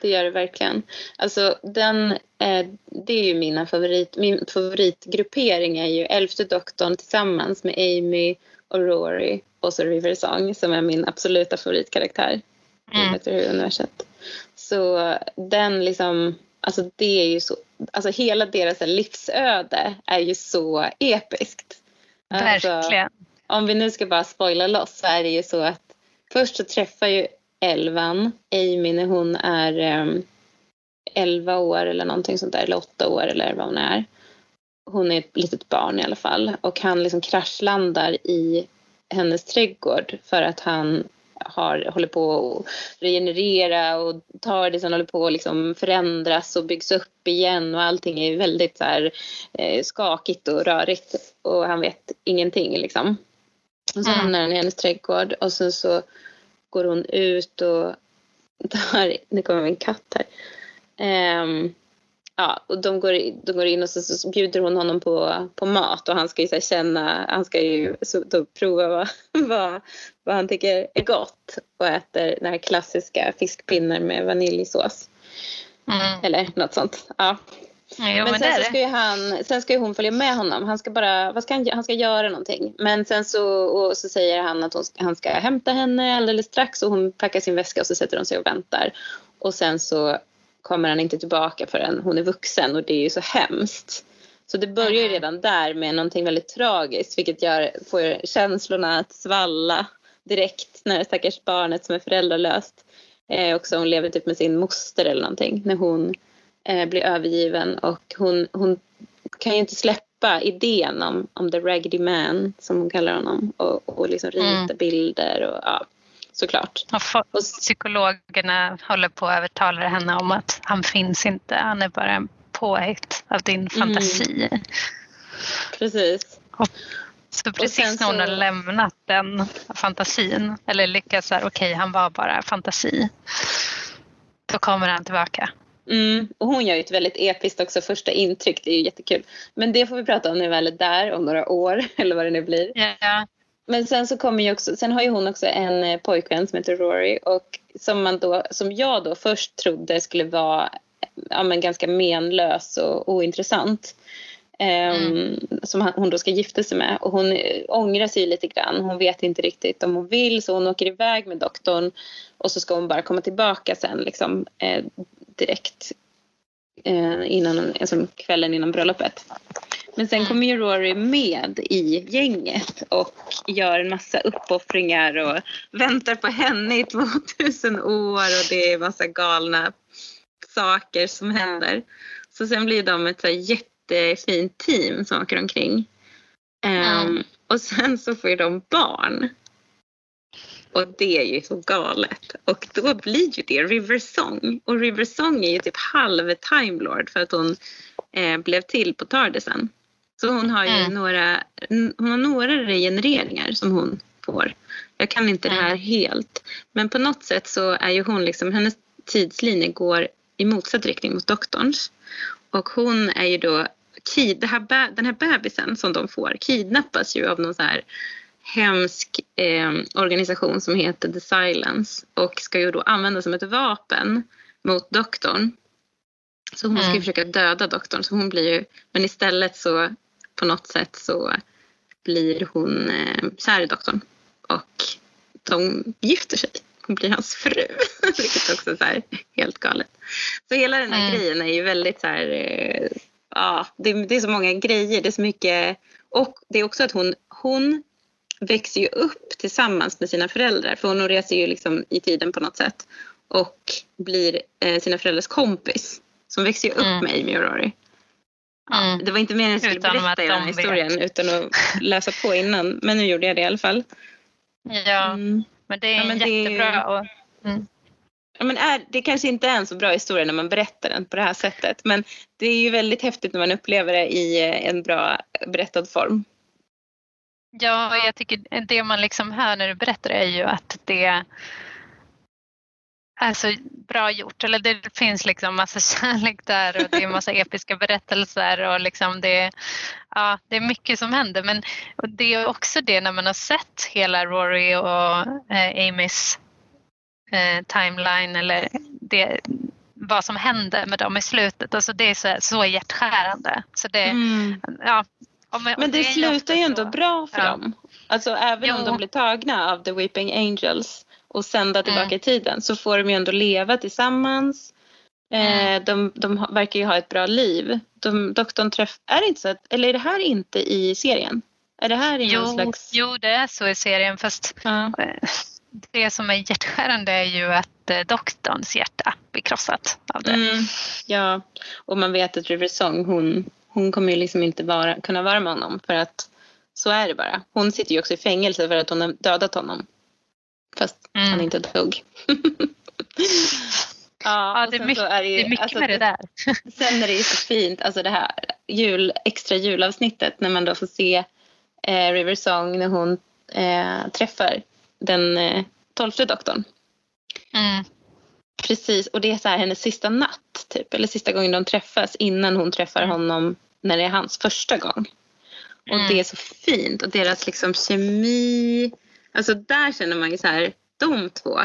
B: Det gör det verkligen. Alltså den, eh, det är ju mina favorit, min favoritgruppering är ju elfte doktorn tillsammans med Amy och Rory och så River Song som är min absoluta favoritkaraktär mm. i universet. Så den liksom, alltså det är ju så, alltså hela deras livsöde är ju så episkt.
A: Alltså, Verkligen. Alltså,
B: om vi nu ska bara spoila loss så är det ju så att först så träffar ju Elvan, Amy när hon är um, 11 år eller någonting sånt där, eller 8 år eller vad hon är. Hon är ett litet barn i alla fall. Och han liksom kraschlandar i hennes trädgård för att han har, håller på att regenerera och tar det som håller på att liksom förändras och byggs upp igen. Och allting är väldigt så här, eh, skakigt och rörigt. Och han vet ingenting liksom. Och så mm. hamnar han i hennes trädgård. Och sen så går hon ut och tar, nu kommer min katt här. Um, ja, och de går, de går in och så, så bjuder hon honom på, på mat och han ska ju så känna, han ska ju så, då prova vad, vad, vad han tycker är gott och äter den här klassiska fiskpinnar med vaniljsås. Mm. Eller något sånt. Ja. Jo, men, men sen, så ska ju han, sen ska ju hon följa med honom. Han ska, bara, vad ska han, han ska göra någonting. Men sen så, och så säger han att hon, han ska hämta henne alldeles strax och hon packar sin väska och så sätter hon sig och väntar. Och sen så kommer han inte tillbaka förrän hon är vuxen och det är ju så hemskt. Så det börjar ju redan där med någonting väldigt tragiskt vilket gör, får känslorna att svalla direkt när det stackars barnet som är föräldralöst eh, också hon lever typ med sin moster eller någonting när hon eh, blir övergiven och hon, hon kan ju inte släppa idén om, om the raggedy man som hon kallar honom och, och liksom rita mm. bilder och ja såklart.
A: Och psykologerna håller på att övertala henne om att han finns inte, han är bara en påhitt av din mm. fantasi. Mm.
B: Precis.
A: Och, så precis när hon så... har lämnat den fantasin, eller lyckats så okej okay, han var bara fantasi, då kommer han tillbaka.
B: Mm, och hon gör ju ett väldigt episkt också första intryck, det är ju jättekul. Men det får vi prata om när vi väl är där om några år eller vad det nu blir.
A: Ja.
B: Men sen så kommer ju också, sen har ju hon också en eh, pojkvän som heter Rory och som, man då, som jag då först trodde skulle vara ja, men ganska menlös och ointressant. Um, mm. Som hon då ska gifta sig med. Och hon ångrar sig lite grann. Hon vet inte riktigt om hon vill så hon åker iväg med doktorn och så ska hon bara komma tillbaka sen liksom eh, direkt eh, innan, alltså, kvällen innan bröllopet. Men sen kommer ju Rory med i gänget och gör en massa uppoffringar och väntar på henne i 2000 år och det är massa galna saker som händer. Så sen blir de ett så jättefint team som åker omkring. Um, och sen så får de barn. Och det är ju så galet. Och då blir ju det River Song. Och River Song är ju typ halv Time Lord för att hon eh, blev till på Tardisen. Så hon har ju mm. några, hon har några regenereringar som hon får. Jag kan inte mm. det här helt. Men på något sätt så är ju hon liksom, hennes tidslinje går i motsatt riktning mot doktorns. Och hon är ju då, här, den här bebisen som de får kidnappas ju av någon så här hemsk eh, organisation som heter The Silence och ska ju då användas som ett vapen mot doktorn. Så hon ska ju
A: Mm.
B: försöka döda doktorn, så hon blir ju, men istället så på något sätt så blir hon eh, kär i doktorn och de gifter sig. Hon blir hans fru, vilket också är så här helt galet. Så hela den här
A: Mm.
B: grejen är ju väldigt så här, eh, ja, det, det är så många grejer, det är så mycket och det är också att hon, hon växer ju upp tillsammans med sina föräldrar för hon reser ju liksom i tiden på något sätt och blir eh, sina föräldrars kompis. Så hon växer ju upp
A: Mm.
B: med Amy och Rory. Ja,
A: Mm.
B: Det var inte meningen att jag skulle
A: Utan
B: berätta hela den här historien utan att läsa på innan. Men nu gjorde jag det i alla fall.
A: Ja,
B: Mm.
A: men det är
B: Ja, men det
A: jättebra. Och, mm.
B: Ja, men är, det kanske inte är en så bra historia när man berättar den på det här sättet. Men det är ju väldigt häftigt när man upplever det i eh, en bra berättad form.
A: Ja, jag tycker det man liksom hör när du berättar är ju att det är så bra gjort. Eller det finns liksom massa kärlek där och det är massa episka berättelser och liksom det, ja, det är mycket som händer. Men det är också det när man har sett hela Rory och eh, Amys eh, timeline eller det, vad som hände med dem i slutet. Alltså det är så, så hjärtskärande. Så det, ja, men, och
B: Men det,
A: ju
B: slutar ju
A: så.
B: ändå bra för
A: Ja.
B: dem. Alltså även om
A: Jo.
B: de blir tagna av The Weeping Angels och sända tillbaka
A: Mm.
B: i tiden så får de ju ändå leva tillsammans.
A: Mm.
B: Eh, de, de ha- verkar ju ha ett bra liv. De, doktorn träff... Är det inte så att, eller är det här inte i serien? Är det här i någon slags...
A: jo, det är så i serien fast
B: Ja.
A: eh, det som är hjärtskärande är ju att eh, doktorns hjärta blir krossat av det.
B: Mm, ja, och man vet att River Song hon, hon kommer ju liksom inte vara, kunna vara med honom för att så är det bara. Hon sitter ju också i fängelse för att hon har dödat honom. Fast
A: Mm.
B: han inte dog. ja,
A: Ja, det är mycket,
B: är det, ju,
A: det är mycket
B: alltså,
A: med det där.
B: Sen är det ju så fint, alltså det här jul, extra julavsnittet när man då får se eh, River Song när hon eh, träffar den eh, tolfte doktorn.
A: Mm.
B: Precis, och det är så här hennes sista natt typ, eller sista gången de träffas innan hon träffar
A: Mm.
B: honom när det är hans första gång. Och
A: Mm.
B: det är så fint och deras liksom kemi, alltså där känner man ju så här, de två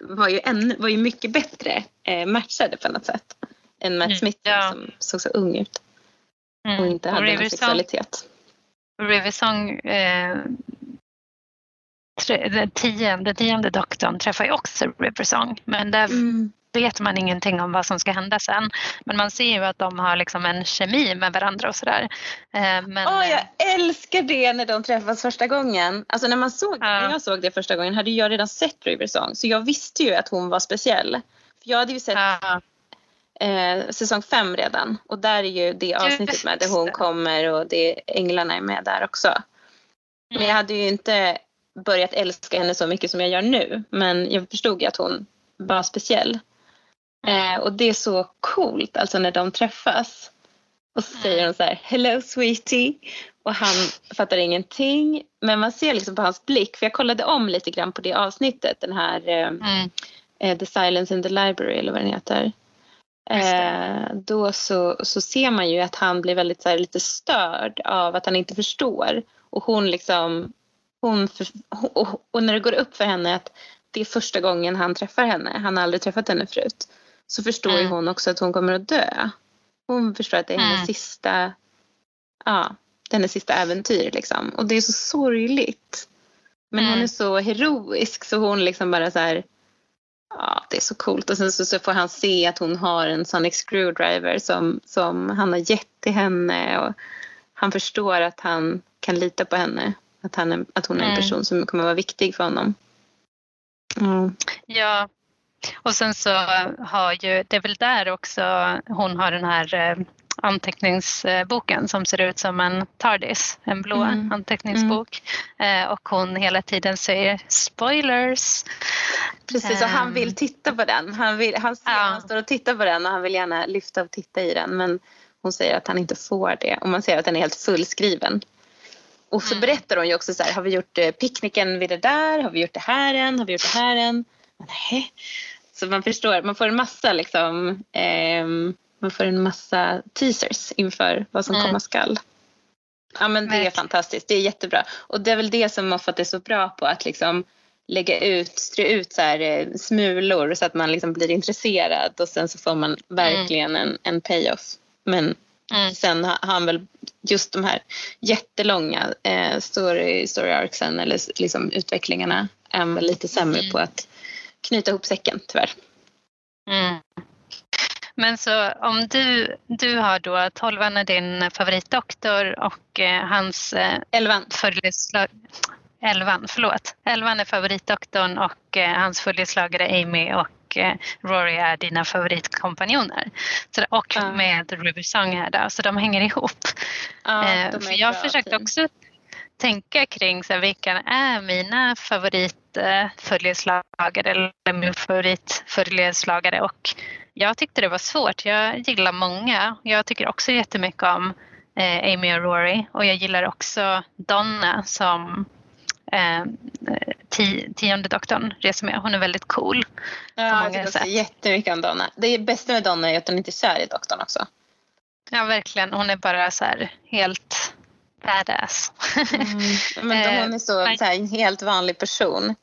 B: var ju, ännu, var ju mycket bättre eh, matchade på något sätt än Matt
A: Mm,
B: Smith
A: ja.
B: som såg så ung ut och
A: Mm.
B: inte
A: Och
B: hade någon sexualitet.
A: River Song, eh, tre, den, tionde, den tionde doktorn träffar ju också River Song. Men där
B: Mm.
A: Vet man ingenting om vad som ska hända sen. Men man ser ju att de har liksom en kemi med varandra och sådär. Eh, men,
B: Åh,
A: eh,
B: jag älskar det när de träffas första gången. Alltså när, man såg,
A: Ja.
B: när jag såg det första gången hade jag redan sett River Song så jag visste ju att hon var speciell. För jag hade ju sett
A: ja,
B: eh, säsong fem redan och där är ju det avsnittet med där hon kommer och det, änglarna är med där också. Men jag hade ju inte börjat älska henne så mycket som jag gör nu men jag förstod ju att hon var speciell. Eh, och det är så coolt alltså när de träffas. Och så säger hon så här, hello sweetie. Och han fattar ingenting. Men man ser liksom på hans blick, för jag kollade om lite grann på det avsnittet, den här eh,
A: Mm.
B: eh, The Silence in the Library eller vad den heter. Eh, då så, så ser man ju att han blir väldigt så här, lite störd av att han inte förstår. Och hon liksom, hon för, och, och när det går upp för henne att det är första gången han träffar henne, han har aldrig träffat henne förut, så förstår ju
A: Mm.
B: hon också att hon kommer att dö. Hon förstår att det är hennes
A: Mm.
B: sista, ja, det är hennes sista äventyr liksom. Och det är så sorgligt. Men hon
A: Mm.
B: är så heroisk så hon liksom bara så här, ja det är så coolt. Och sen så, så får han se att hon har en Sonic Screwdriver som, som han har gett till henne. Och han förstår att han kan lita på henne. Att, han är, att hon är en
A: Mm.
B: person som kommer vara viktig för honom. Mm.
A: Ja, och sen så har ju, det är väl där också hon har den här eh, anteckningsboken som ser ut som en TARDIS, en blå
B: Mm.
A: anteckningsbok. Eh, och hon hela tiden säger spoilers.
B: Precis, och han
A: Ehm.
B: vill titta på den. Han, vill, han, ser,
A: Ja.
B: han står och tittar på den och han vill gärna lyfta och titta i den. Men hon säger att han inte får det. Och man ser att den är helt fullskriven. Och så
A: Mm.
B: berättar hon ju också så här, har vi gjort eh, picknicken vid det där? Har vi gjort det här än? Har vi gjort det här än? Nej. Så man förstår, man får en massa liksom, ehm, man får en massa teasers inför vad som
A: Mm.
B: komma skall. Ja men det är fantastiskt, det är jättebra. Och det är väl det som Moffat är så bra på att liksom lägga ut, strö ut så här, eh, smulor så att man liksom blir intresserad och sen så får man verkligen mm. en, en payoff. Men mm. sen har han väl just de här jättelånga eh, story, story arcsen eller liksom utvecklingarna är väl lite sämre mm. på att knyta ihop säcken tyvärr.
A: Mm. Men så om du, du har då tolvan är din favoritdoktor och eh, hans eh,
B: elvan.
A: Följeslag, elvan, förlåt. Elvan är favoritdoktorn och eh, hans följeslagare Amy och eh, Rory är dina favoritkompanjoner. Så, och ja. med Ruby Song här då, så de hänger ihop. Ja, eh, för jag har försökt också tänka kring så här, vilka är mina favoritföljeslagare eller min favoritföljeslagare och jag tyckte det var svårt. Jag gillar många. Jag tycker också jättemycket om eh, Amy och Rory och jag gillar också Donna som eh, tionde doktorn reser med. Hon är väldigt cool.
B: Ja, jag tycker också jättemycket om Donna. Det bästa med Donna är att hon inte är kär i doktorn också.
A: Ja, verkligen. Hon är bara så här helt badass.
B: Mm. Men hon är så, eh, så här, en helt vanlig person.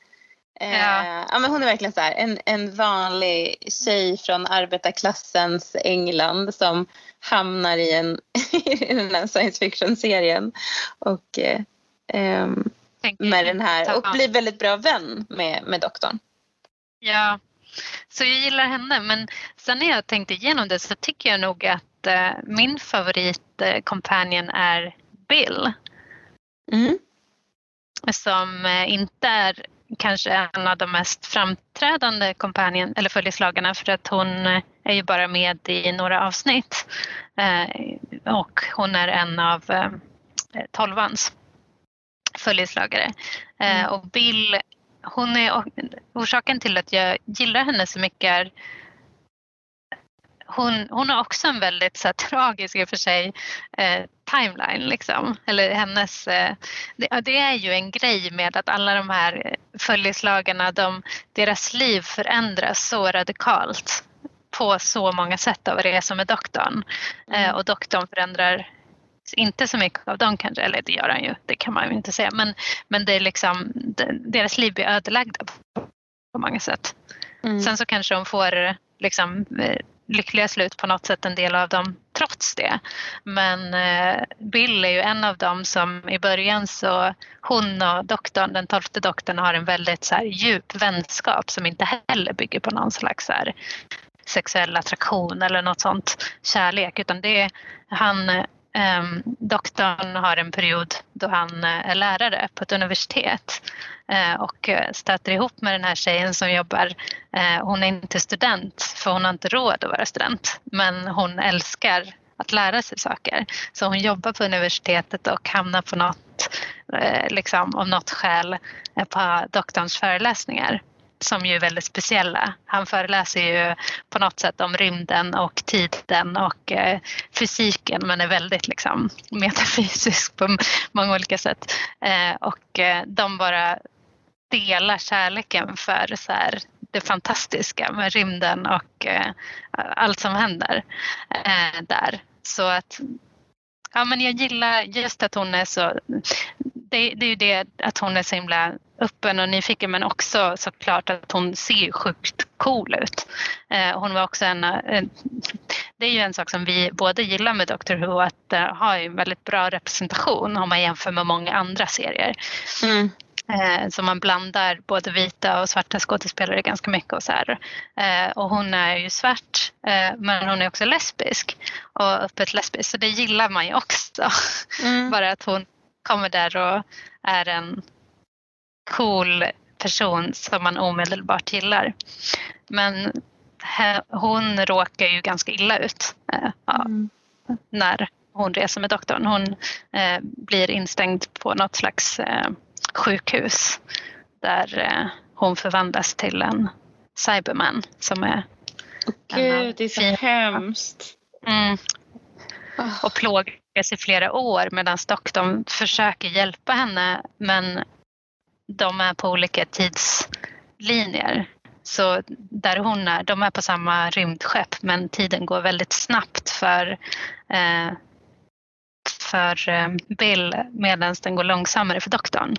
B: Eh, ja. ja. men hon är verkligen så här, en, en vanlig tjej från arbetarklassens England som hamnar i, en, i den här science fiction-serien. Och, eh, ehm, med den här, och blir väldigt bra vän med, med doktorn.
A: Ja, så jag gillar henne men sen när jag tänkte igenom det så tycker jag nog att eh, min favoritkompanion eh, är Bill. Mm. Som eh, inte är kanske en av de mest framträdande kompanjen eller följeslagarna för att hon är ju bara med i några avsnitt. Eh, och hon är en av eh, tolvans följeslagare. Eh, mm. Och Bill, hon är orsaken till att jag gillar henne så mycket är hon, hon har också en väldigt så här, tragisk i och för sig eh, timeline. Liksom. Eller hennes, eh, det, det, är ju en grej med att alla de här följeslagarna, de, deras liv förändras så radikalt på så många sätt av resa med doktorn. Eh, mm. och doktorn förändrar inte så mycket av dem kanske, eller det gör han ju, det kan man ju inte säga. Men, men det är liksom, deras liv blir ödelagda på många sätt. Mm. Sen så kanske de får liksom eh, lyckliga slut på något sätt en del av dem trots det. Men eh, Bill är ju en av dem som i början så hon och doktorn, den tolfte doktorn har en väldigt så här, djup vänskap som inte heller bygger på någon slags så här, sexuell attraktion eller något sånt kärlek utan det är han Ehm, doktorn har en period då han uh, är lärare på ett universitet uh, och eh, stöter ihop med den här tjejen som jobbar. hon är inte student för hon har inte råd att vara student men hon älskar att lära sig saker. Så hon jobbar på universitetet och hamnar på något, liksom, av något skäl på doktorns föreläsningar som ju är väldigt speciella. Han föreläser ju på något sätt om rymden och tiden och eh, fysiken men är väldigt liksom metafysisk på många olika sätt. Eh, och eh, de bara delar kärleken för så här, det fantastiska med rymden och eh, allt som händer eh, där. Så att Ja, men jag gillar just att hon är så... Det, det är ju det att hon är så himla öppen och nyfiken men också såklart att hon ser sjukt cool ut. Eh, hon var också en, eh, det är ju en sak som vi båda gillar med Doctor Who att uh, ha en väldigt bra representation om man jämför med många andra serier. Mm. Eh, så man blandar både vita och svarta skådespelare ganska mycket och så här. Eh, och hon är ju svart eh, men hon är också lesbisk och öppet lesbisk så det gillar man ju också. Mm. Bara att hon kommer där och är en cool person som man omedelbart gillar. Men hon råkar ju ganska illa ut mm. när hon reser med doktorn. Hon blir instängd på något slags sjukhus där eh, hon förvandlas till en cyberman som är
B: Gud, det är så hemskt.
A: Mm. Och plågas i flera år medan doktorn försöker hjälpa henne men de är på olika tidslinjer. Så där hon är, de är på samma rymdskepp men tiden går väldigt snabbt för, eh, för eh, Bill medan den går långsammare för doktorn.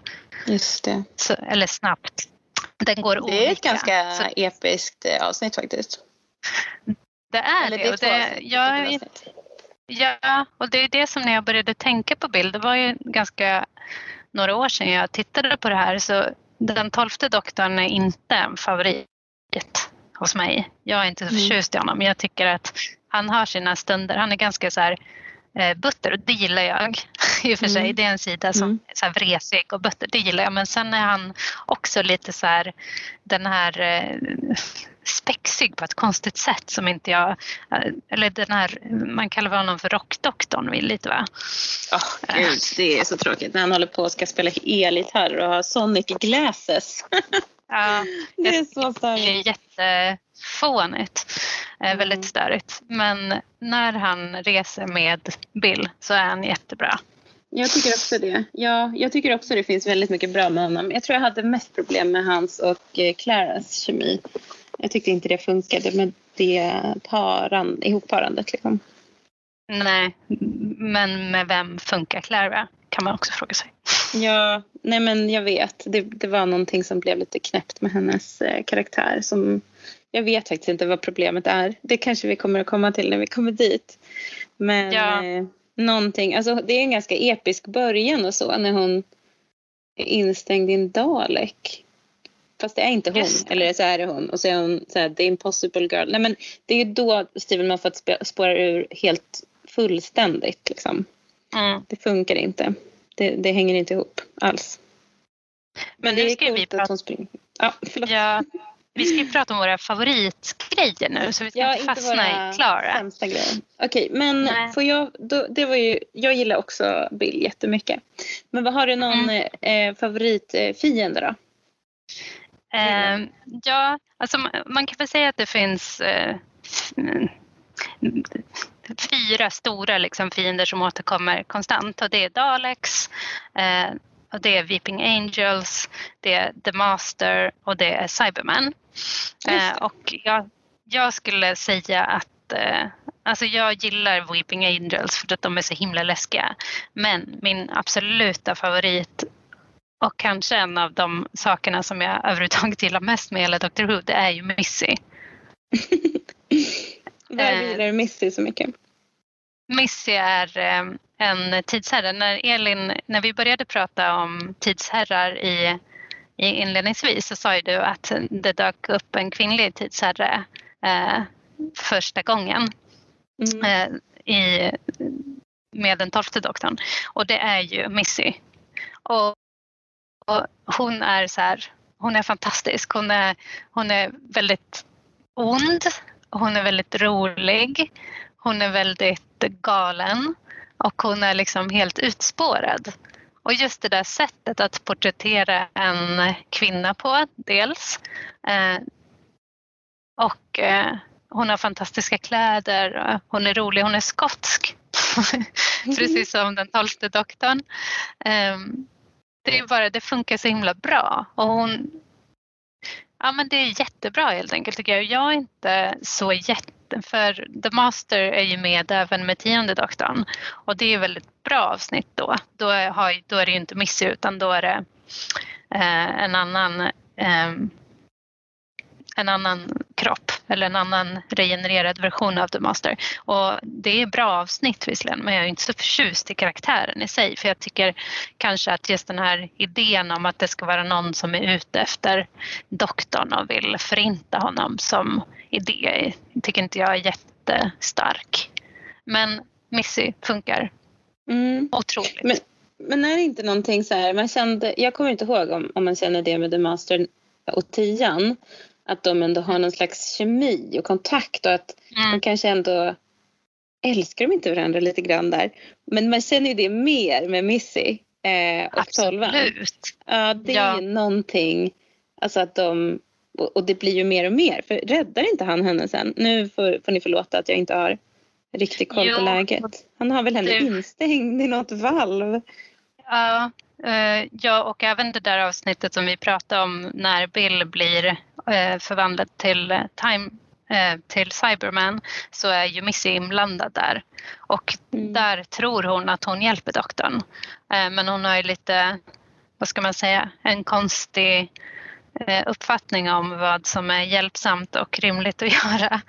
B: Just det.
A: Så, eller snabbt. Den går
B: Det är ett
A: olika.
B: ganska
A: Så
B: episkt eh, avsnitt faktiskt.
A: det är
B: Eller
A: det. Och
B: två
A: det
B: avsnitt,
A: jag. Ja, och det är det som när jag började tänka på bild, det var ju ganska några år sedan jag tittade på det här, så den tolfte doktorn är inte en favorit hos mig. Jag är inte så
B: Mm.
A: förtjust i honom, men jag tycker att han har sina stunder. Han är ganska så här eh, butter och det gillar jag i och för sig.
B: Mm.
A: Det är en sida som
B: Mm.
A: är så här vresig och butter, det gillar jag. Men sen är han också lite så här den här eh, spexig på ett konstigt sätt som inte jag, eh, eller den här, man kallar väl honom för rockdoktorn vill lite va?
B: Åh gud, det är så tråkigt när han håller på och ska spela elgitarr och ha Sonic glasses.
A: Ja,
B: Det är så
A: det är
B: störigt.
A: jättefånigt. Eh,
B: Mm.
A: Väldigt störigt. Men när han reser med Bill så är han jättebra.
B: Jag tycker också det. Ja, jag tycker också det finns väldigt mycket bra med honom. Jag tror jag hade mest problem med hans och eh, Claras kemi. Jag tyckte inte det funkade med det paran, ihopparandet. Liksom.
A: Nej, men med vem funkar Clara? Kan man också fråga sig.
B: Ja, nej men jag vet. Det, det var någonting som blev lite knäppt med hennes eh, karaktär. Som, jag vet faktiskt inte vad problemet är. Det kanske vi kommer att komma till när vi kommer dit. Men
A: Ja.
B: eh, någonting, alltså det är en ganska episk början och så när hon är instängd i en Dalek. Fast det är inte hon, eller så är det hon. Och så är hon så här, the impossible girl. Nej men det är ju då Steven Moffat sp- spårar ur helt fullständigt liksom.
A: Mm.
B: Det funkar inte. Det, det hänger inte ihop alls. Men det är
A: ska vi
B: coolt
A: prata-
B: att hon springer. Ja, förlåt.
A: Ja, vi ska ju prata om våra favoritgrejer nu så vi ska
B: Ja,
A: inte fastna i.
B: Sämsta grejer. Okej, men
A: Nej.
B: får jag, då, det var ju, jag gillar också Bill jättemycket. Men vad har du någon
A: Mm.
B: eh, favoritfiende då?
A: Eh, ja, alltså man- man kan väl säga att det finns eh, fyra stora liksom, fiender som återkommer konstant och det är Daleks, eh, och det är Weeping Angels, det är The Master och det är Cyberman. Eh, och jag, jag skulle säga att eh, alltså jag gillar Weeping Angels för att de är så himla läskiga. Men min absoluta favorit och kanske en av de sakerna som jag överhuvudtaget gillar mest med hela Doctor Who det är ju Missy.
B: Varför
A: Eh.
B: gillar du Missy så mycket?
A: Missy är eh, en tidsherre. När Elin, när vi började prata om tidsherrar i, i inledningsvis så sa ju du att det dök upp en kvinnlig tidsherre eh, första gången
B: Mm.
A: eh, i, med den tolfte doktorn. Och det är ju Missy. Och, och hon är så här, hon är fantastisk. Hon är, hon är väldigt ond. Hon är väldigt rolig. Hon är väldigt galen. Och hon är liksom helt utspårad. Och just det där sättet att porträttera en kvinna på dels. Eh, och eh, hon har fantastiska kläder. Hon är rolig. Hon är skotsk. Precis som den tolfte doktorn. Eh, det, är bara, det funkar så himla bra. Och hon, ja, men det är jättebra helt enkelt tycker jag. Jag är inte så jätte... För The Master är ju med även med tionde doktorn. Och det är väldigt bra avsnitt då. Då, har, då är det ju inte Missy utan då är det eh, en annan eh, en annan kropp eller en annan regenererad version av The Master. Och det är bra avsnitt visserligen men jag är inte så förtjust i karaktären i sig för jag tycker kanske att just den här idén om att det ska vara någon som är ute efter doktorn och vill förinta honom som idé tycker inte jag är jättestark. Men Missy funkar
B: Mm.
A: otroligt.
B: Men, men är det inte någonting så här, man kände, jag kommer inte ihåg om, om man känner det med The Master och Tian, att de ändå har någon slags kemi och kontakt och att de
A: Mm.
B: kanske ändå älskar de inte varandra lite grann där. Men man känner ju det mer med Missy eh, och Tolvan.
A: Absolut.
B: Ja, det är
A: Ja.
B: ju någonting, alltså att de, och det blir ju mer och mer, för räddar inte han henne sen? Nu får, får ni förlåta att jag inte har riktigt koll på
A: Jo.
B: läget. Han har väl henne
A: Det-
B: instängd i något valv?
A: Ja, ja, och även det där avsnittet som vi pratade om när Bill blir eh, förvandlad till eh, time eh, till Cyberman så är ju Missy inblandad där. Och mm. där tror hon att hon hjälper doktorn. Eh, men hon har ju lite, vad ska man säga, en konstig eh, uppfattning om vad som är hjälpsamt och rimligt att göra.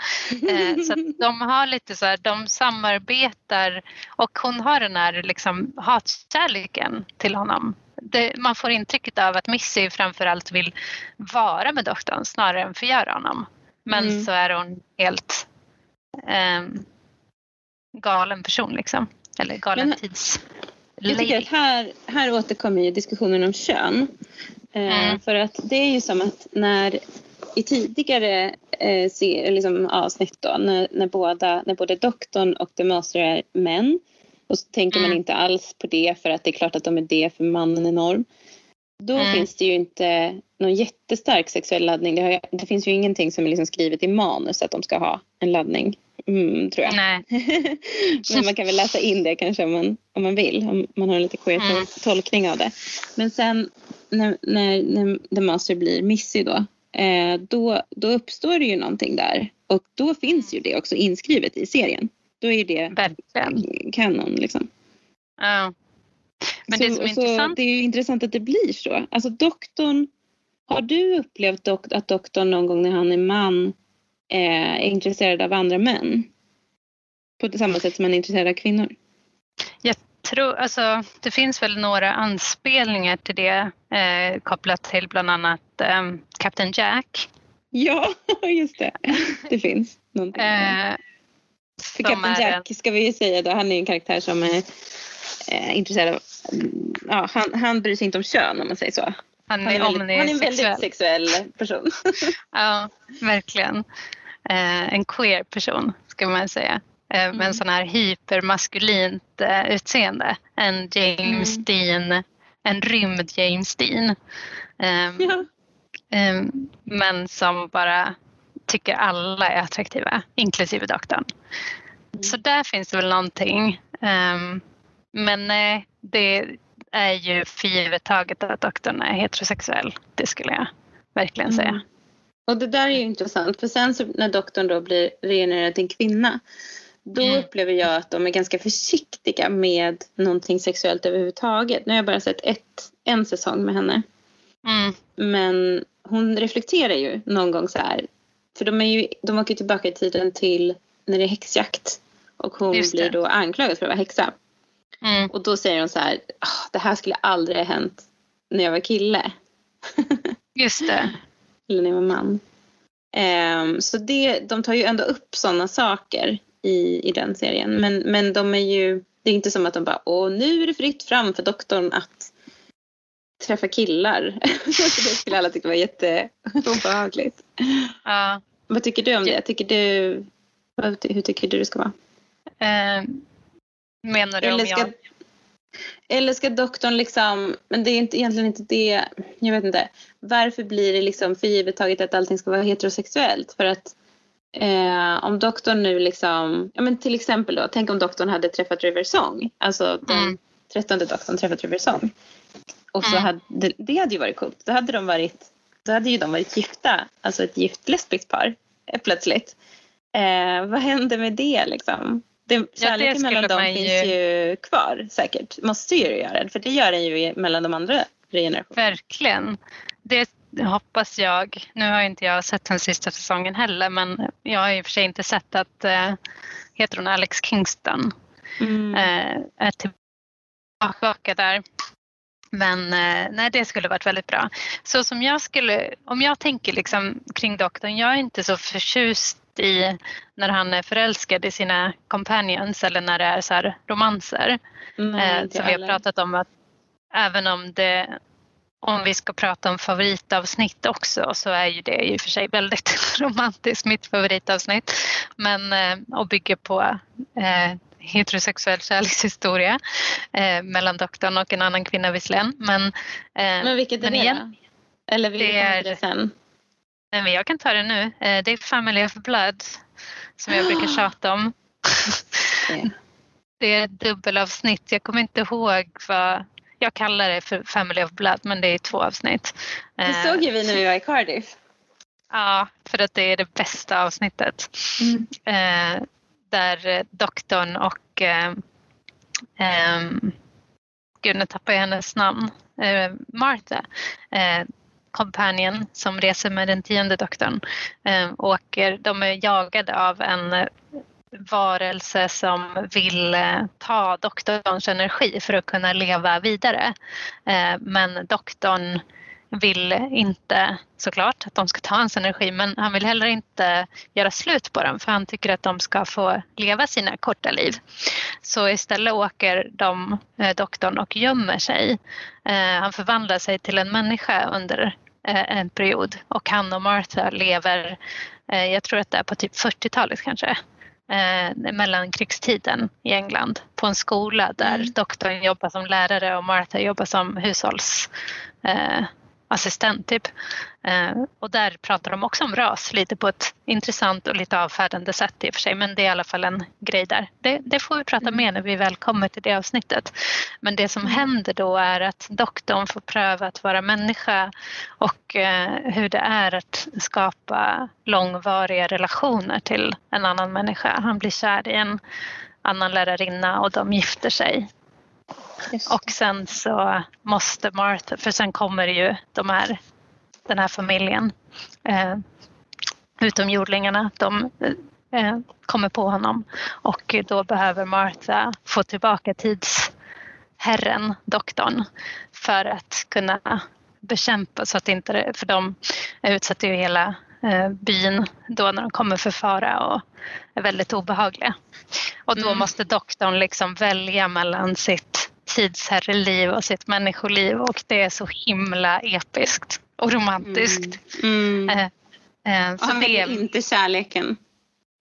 A: Eh, så de har lite så här, de samarbetar och hon har den här liksom hatkärleken till honom det, man får intrycket av att Missy framförallt vill vara med doktorn snarare än förgöra honom. Men mm. så är hon helt eh, galen person liksom. Eller galen tids
B: Jag tycker att här, här återkommer ju diskussionen om kön. Eh, mm. För att det är ju som att när i tidigare eh, liksom avsnitt då, när, när, båda, när både doktorn och The Master är män och så tänker mm. man inte alls på det för att det är klart att de är det för mannen är norm. Då mm. finns det ju inte någon jättestark sexuell laddning. Det, har, det finns ju ingenting som är liksom skrivet i manus att de ska ha en laddning. Mm, tror jag.
A: Nej.
B: Men man kan väl läsa in det kanske om man, om man vill. Om man har en lite queer mm. tolkning av det. Men sen när, när, när The Master blir Missy då, eh, då, då uppstår det ju någonting där. Och då finns ju det också inskrivet i serien. Då är det Verkligen. kanon liksom.
A: Ja. Men
B: så,
A: det som är intressant...
B: Det är ju intressant att det blir så. Alltså doktorn, har du upplevt dok att doktorn någon gång när han är man är intresserad av andra män? På samma sätt som han är intresserad av kvinnor?
A: Jag tror, alltså det finns väl några anspelningar till det eh, kopplat till bland annat eh, Captain Jack.
B: Ja, just det. Det finns någonting. Eh, för Captain Jack ska vi ju säga då, han är en karaktär som är eh, intresserad av, ja, han, han bryr sig inte om kön om man säger så.
A: Han är, han är, väldigt,
B: han är en väldigt sexuell person.
A: ja, verkligen. Eh, en queer person ska man säga. Eh, mm. Med en sån här hypermaskulint eh, utseende. En James mm. Dean, en rymd James Dean. Ehm, ja. Ehm, men som bara tycker alla är attraktiva, inklusive doktorn. Mm. Så där finns det väl någonting. Um, men nej, det är ju för givet taget att doktorn är heterosexuell. Det skulle jag verkligen säga. Mm.
B: Och det där är ju intressant för sen så när doktorn då blir regenererad till en kvinna då mm. upplever jag att de är ganska försiktiga med någonting sexuellt överhuvudtaget. Nu har jag bara sett ett, en säsong med henne. Mm. Men hon reflekterar ju någon gång så här. För de, är ju, de åker tillbaka i tiden till när det är häxjakt. Och hon blir då anklagad för att vara häxa. Mm. Och då säger hon så här, oh, det här skulle aldrig ha hänt när jag var kille.
A: Just det.
B: Eller när jag var man. Um, så det, de tar ju ändå upp sådana saker i, i den serien. Men, men de är ju, det är inte som att de bara, åh nu är det fritt fram för doktorn att träffa killar. det skulle alla tycka var jätteobehagligt.
A: Ja.
B: Vad tycker du om det? Tycker du, hur tycker du det ska vara?
A: Eh, menar du
B: eller
A: om
B: ska,
A: jag...
B: Eller ska doktorn liksom, men det är inte, egentligen inte det, jag vet inte. Varför blir det liksom för givet taget att allting ska vara heterosexuellt? För att eh, om doktorn nu liksom, ja men till exempel då, tänk om doktorn hade träffat River Song, alltså den mm. trettonde doktorn träffat River Song. Och så mm. hade, det hade ju varit coolt. Då hade de varit, då hade ju de varit gifta, alltså ett gift lesbiskt par eh, plötsligt. Eh, vad händer med det liksom? Det, kärleken ja, mellan dem finns ju... kvar säkert. Måste ju göra det, för det gör den ju mellan de andra generationerna.
A: Verkligen. Det hoppas jag. Nu har inte jag sett den sista säsongen heller men jag har i och för sig inte sett att, äh, heter hon Alex Kingston, mm. äh, är tillbaka där. Men eh, nej, det skulle varit väldigt bra. Så som jag skulle, om jag tänker liksom kring doktorn, jag är inte så förtjust i när han är förälskad i sina companions eller när det är så här romanser. Nej, eh, som vi har pratat om att även om det om vi ska prata om favoritavsnitt också så är ju det i och för sig väldigt romantiskt, mitt favoritavsnitt. Men eh, och bygger på eh, heterosexuell kärlekshistoria eh, mellan doktorn och en annan kvinna visserligen. Men, eh,
B: men vilket är men det igen, då? Eller vill det till det sen?
A: Nej, men jag kan ta det nu. Eh, det är Family of Blood som jag brukar tjata om. Det är ett dubbelavsnitt. Jag kommer inte ihåg vad jag kallar det för Family of Blood men det är två avsnitt.
B: Det såg ju vi när vi var i Cardiff.
A: Ja, för att det är det bästa avsnittet. Mm. Eh, där doktorn och eh, eh, gud nu tappar jag hennes namn, eh, Martha, eh, companion som reser med den tionde doktorn, eh, åker, de är jagade av en eh, varelse som vill eh, ta doktorns energi för att kunna leva vidare. Eh, men doktorn vill inte såklart att de ska ta hans energi men han vill heller inte göra slut på dem för han tycker att de ska få leva sina korta liv. Så istället åker de, eh, doktorn och gömmer sig. Han förvandlar sig till en människa under en period och han och Martha lever, jag tror att det är på typ 40-talet kanske, eh, mellankrigstiden i England på en skola där mm. doktorn jobbar som lärare och Martha jobbar som hushålls eh, assistent typ. Eh, och där pratar de också om ras lite på ett intressant och lite avfärdande sätt i och för sig men det är i alla fall en grej där. Det, det får vi prata mm. mer när vi väl kommer till det avsnittet. Men det som mm. händer då är att doktorn får pröva att vara människa och eh, hur det är att skapa långvariga relationer till en annan människa. Han blir kär i en annan lärarinna och de gifter sig. Och sen så måste Martha, för sen kommer ju de här, den här familjen, eh, utomjordingarna, de eh, kommer på honom. Och då behöver Martha få tillbaka tidsherren, doktorn, för att kunna bekämpa så att inte, för de utsätter ju hela byn då när de kommer för fara och är väldigt obehagliga. Och då mm. måste doktorn liksom välja mellan sitt tidsherreliv och sitt människoliv och det är så himla episkt och romantiskt.
B: Mm. Mm. Eh, eh, så han det är inte kärleken.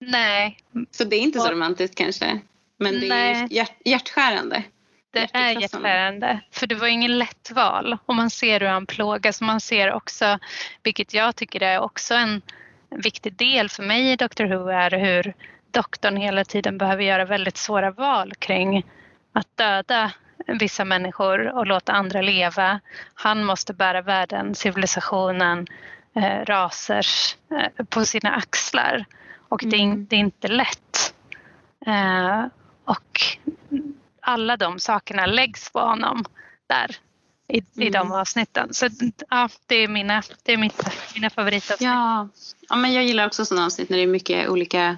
A: Nej.
B: Så det är inte så romantiskt kanske. Men det är hjärt, hjärtskärande.
A: Det är hjärtskärande. För det var ingen lätt val. Och man ser hur han plågas. Man ser också, vilket jag tycker är också en viktig del för mig i Doctor Who, är hur doktorn hela tiden behöver göra väldigt svåra val kring att döda vissa människor och låta andra leva. Han måste bära världen, civilisationen, eh, rasers eh, på sina axlar. Och mm. det, är, mm. det, är, inte lätt. Eh, och alla de sakerna läggs på honom där i, mm. i de mm. avsnitten. Så ja, det är mina, det är mitt, mina favoritavsnitt.
B: Ja. ja, men jag gillar också sådana avsnitt när det är mycket olika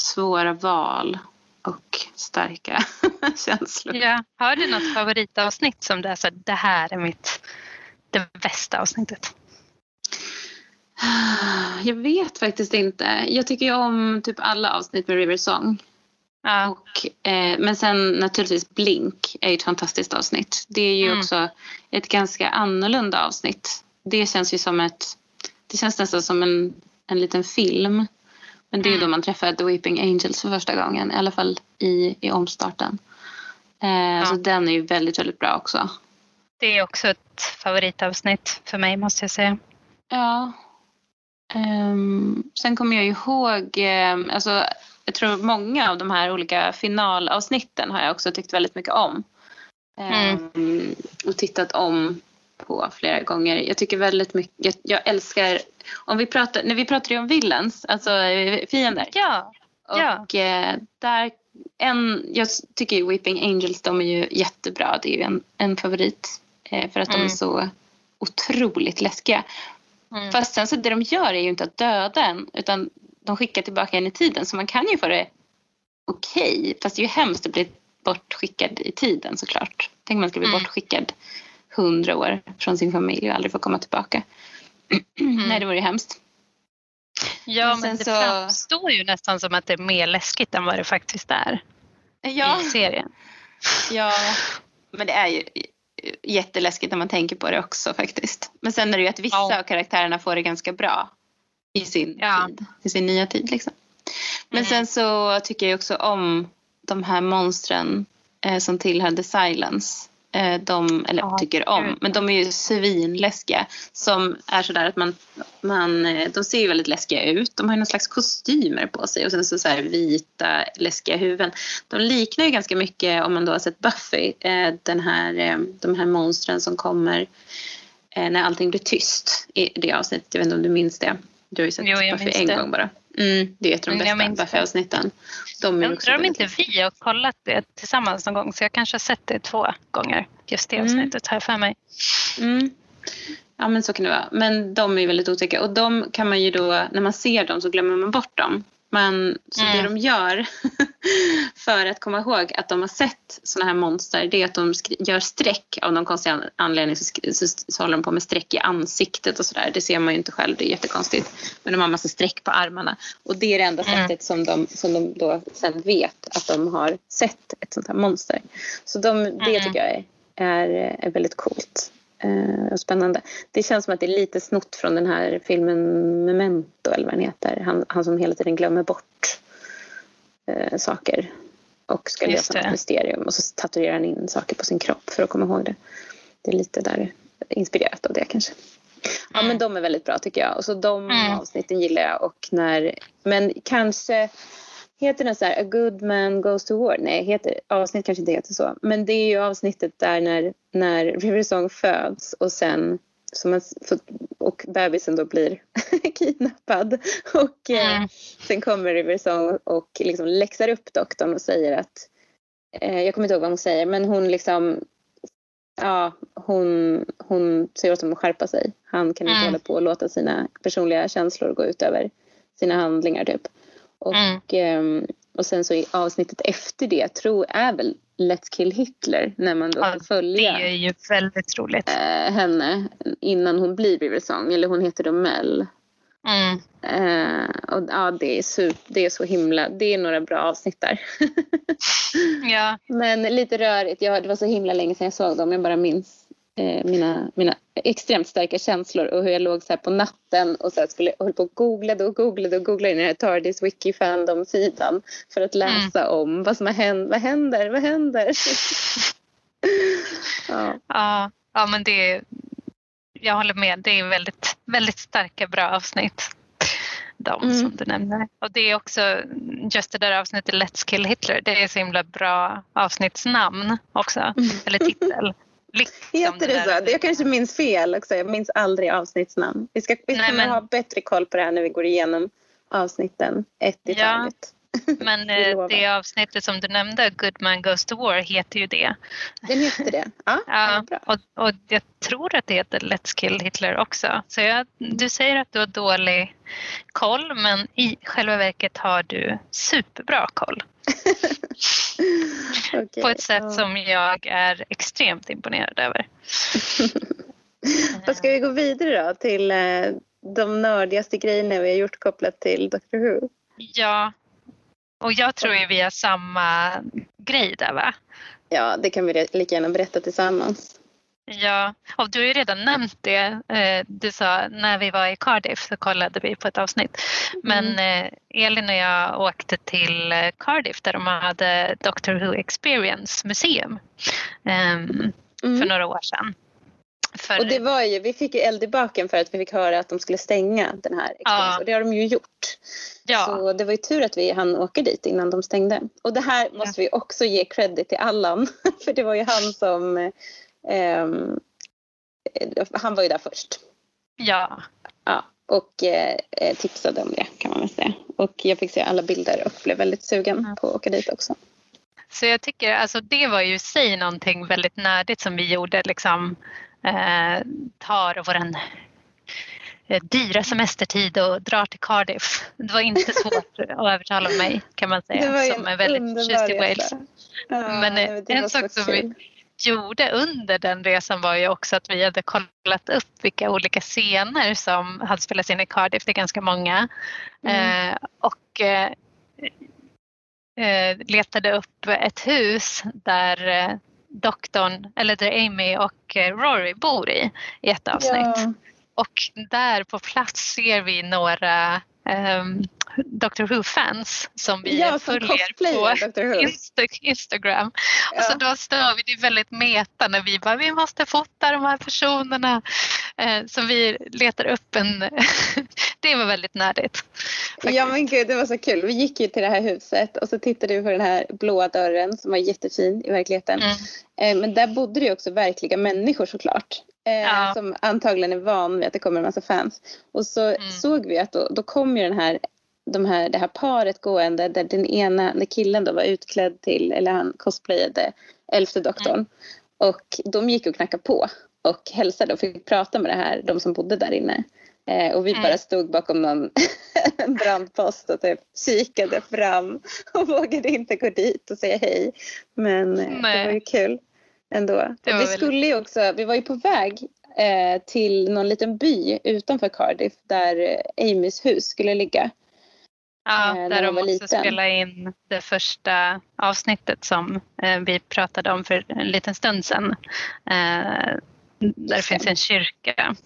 B: svåra val och starka känslor.
A: Ja. Har du något favoritavsnitt som du är så det här är mitt det bästa avsnittet?
B: Jag vet faktiskt inte. Jag tycker ju om typ alla avsnitt med River Song. Ja. Och, eh, men sen naturligtvis Blink är ett fantastiskt avsnitt. Det är ju mm. också ett ganska annorlunda avsnitt. Det känns ju som ett, det känns nästan som en, en liten film men det är då mm. man träffar The Weeping Angels för första gången, i alla fall i, i omstarten. Eh, ja. Så den är ju väldigt, väldigt bra också.
A: Det är också ett favoritavsnitt för mig måste jag säga.
B: Ja. Um, sen kommer jag ihåg, um, alltså, jag tror många av de här olika finalavsnitten har jag också tyckt väldigt mycket om. Um, mm. Och tittat om på flera gånger. Jag tycker väldigt mycket, jag, älskar, om vi pratar, när vi pratar om villains, alltså eh, fiender.
A: Ja.
B: Och ja. Eh, där, en, jag tycker ju Weeping Angels, de är ju jättebra. Det är ju en, en favorit eh, för att mm. de är mm. så otroligt läskiga. Mm. Fast sen så det de gör är ju inte att döda en utan de skickar tillbaka en i tiden så man kan ju få det okej. Okay. Fast det är ju hemskt att bli bortskickad i tiden såklart. Tänk om man skulle bli mm. bortskickad hundra år från sin familj och aldrig få komma tillbaka. Mm. Nej, det vore ju hemskt.
A: Ja, men, men det så... framstår ju nästan som att det är mer läskigt än vad det faktiskt är ja. i serien.
B: Ja, men det är ju jätteläskigt när man tänker på det också faktiskt. Men sen är det ju att vissa ja. av karaktärerna får det ganska bra i sin, ja. tid, i sin nya tid. Liksom. Men mm. sen så tycker jag också om de här monstren eh, som tillhör The Silence. Eh, de, eller ja, tycker om, men de är ju svinläskiga. Som är sådär att man, man, eh, de ser ju väldigt läskiga ut. De har ju någon slags kostymer på sig och sen så, så här vita läskiga huvuden. De liknar ju ganska mycket om man då har sett Buffy, eh, den här, de här monstren som kommer när allting blir tyst i det avsnittet. Jag vet inte om du minns det. Du har ju sett
A: Jo,
B: Buffy en
A: det.
B: gång bara. Mm, det är ett av de
A: jag
B: bästa. Buffy-avsnitten. De
A: Jag undrar om inte vi har kollat det tillsammans någon gång så jag kanske har sett det två gånger. Just det
B: Mm.
A: avsnittet här för mig.
B: Mm. Ja men så kan det vara. Men de är väldigt otäcka och de kan man ju då, när man ser dem så glömmer man bort dem. Men så
A: Mm.
B: det de gör för att komma ihåg att de har sett såna här monster det är att de gör streck. Av någon konstig an- anledning så, så, så håller de på med streck i ansiktet och sådär. Det ser man ju inte själv, det är jättekonstigt. Men de har massa streck på armarna. Och det är det enda
A: Mm.
B: sättet som de, som de då sen vet att de har sett ett sånt här monster. Så de, det
A: Mm.
B: tycker jag är, är, är väldigt coolt. Eh, spännande. Det känns som att det är lite snott från den här filmen Memento eller vad den heter. Han, han som hela tiden glömmer bort eh, saker och ska
A: Just
B: lösa ett mysterium och så tatuerar han in saker på sin kropp för att komma ihåg det. Det är lite där inspirerat av det kanske. Ja men de är väldigt bra tycker jag. Och så de
A: Mm.
B: avsnitten gillar jag och när, men kanske Heter den så här A good man goes to war? Nej, heter, avsnitt kanske inte heter så. Men det är ju avsnittet där när, när River Song föds och sen som man, och bebisen då blir kidnappad. Och eh,
A: Mm.
B: sen kommer River Song och liksom läxar upp doktorn och säger att eh, jag kommer inte ihåg vad hon säger men hon liksom ja, hon, hon säger åt honom att skärpa sig. Han kan inte
A: Mm.
B: hålla på och låta sina personliga känslor gå ut över sina handlingar typ. Och,
A: Mm.
B: ehm, och sen så i avsnittet efter det tror är väl Let's kill Hitler när man då
A: Ja,
B: får
A: Det är ju väldigt roligt.
B: eh, henne innan hon blir River Song eller hon heter då Mel.
A: Mm.
B: Eh, och ja, det är, super, det är så himla, det är några bra avsnitt där.
A: Ja,
B: Men lite rörigt, ja, det var så himla länge sedan jag såg dem. Jag bara minns eh, mina, mina extremt starka känslor och hur jag låg så här på natten och så här skulle, höll på och googlade och googlade och googlade i den här Tardis Wiki Fandom-sidan för att läsa om vad som har hänt, vad händer, vad händer? ja.
A: ja, ja men det är, jag håller med. Det är väldigt, väldigt starka, bra avsnitt. De
B: Mm.
A: som du nämner. Och det är också just det där avsnittet Let's kill Hitler. Det är så himla bra avsnittsnamn också. Eller titel. Liksom
B: Heter det
A: där-
B: så? Jag kanske minns fel också. Jag minns aldrig avsnittsnamn. Vi, ska, vi
A: Nej,
B: kommer
A: men-
B: ha bättre koll på det här när vi går igenom avsnitten ett i
A: Ja.
B: taget.
A: Men eh, det avsnittet som du nämnde, Good Man Goes to War, heter ju det.
B: Den heter det? Ja,
A: Ja,
B: bra.
A: och, och jag tror att det heter Let's Kill Hitler också. Så jag, du säger att du har dålig koll men i själva verket har du superbra koll.
B: Okej,
A: På ett sätt
B: ja.
A: som jag är extremt imponerad över.
B: Vad ska vi gå vidare då till eh, de nördigaste grejerna vi har gjort kopplat till Doctor Who?
A: Ja, och jag tror ju vi har samma grej där va?
B: Ja, det kan vi lika gärna berätta tillsammans.
A: Ja, och du har ju redan nämnt det. Eh, Du sa när vi var i Cardiff så kollade vi på ett avsnitt. Men eh, Elin och jag åkte till eh, Cardiff där de hade Doctor Who Experience Museum ehm,
B: Mm.
A: för några år sedan. För,
B: Och det var ju, vi fick ju eld i baken för att vi fick höra att de skulle stänga den här.
A: Ja.
B: Och det har de ju gjort.
A: ja,
B: Så det var ju tur att vi hann åka dit innan de stängde. Och det här måste vi också ge credit till Allan. För det var ju han som... eh, ehm, eh, han var ju där först.
A: ja,
B: Ja, och eh, tipsade om det kan man väl säga. Och jag fick se alla bilder och blev väldigt sugen
A: Mm.
B: på att åka dit också.
A: så jag tycker alltså det var ju i sig någonting väldigt nördigt som vi gjorde liksom tar våran eh, dyra semestertid och drar till Cardiff. Det var inte svårt att övertala mig kan man säga som är väldigt förtjust i Wales.
B: Ja,
A: Men, eh, en sak som
B: kul.
A: gjorde under den resan var ju också att vi hade kollat upp vilka olika scener som hade spelats in i Cardiff. Det är ganska många.
B: Mm.
A: Eh, och eh, eh, letade upp ett hus där eh, doktorn, eller där Amy och eh, Rory bor i, i ett avsnitt.
B: Ja.
A: Och där på plats ser vi några um, Doctor Who-fans som vi
B: Ja,
A: följer på. Insta- Instagram. Och så
B: Ja.
A: då står vi, det är väldigt meta när vi bara, vi måste fota de här personerna. Eh, så vi letar upp en, det var väldigt nördigt.
B: Ja men gud det var så kul. Vi gick ju till det här huset och så tittade vi på den här blåa dörren som var jättefin i verkligheten.
A: Mm.
B: Eh, Men där bodde det ju också verkliga människor såklart. Eh, ja. Som antagligen är van vid att det kommer en massa fans. Och så mm. såg vi att då, då kom ju den här, de här, det här paret gående där den ena, när killen då var utklädd till, eller han cosplayade elfte doktorn. Mm. Och de gick och knackade på och hälsade och fick prata med det här, de som bodde där inne. Eh, och vi mm. bara stod bakom någon brandpost och typ kikade fram och vågade inte gå dit och säga hej. Men eh, det var ju kul ändå. vi väldigt... skulle ju också, vi var ju på väg eh, till någon liten by utanför Cardiff där Amys hus skulle ligga.
A: Ja, eh, där de också liten. spelade in det första avsnittet som eh, vi pratade om för en liten stund sedan. Eh, där det finns en kyrka.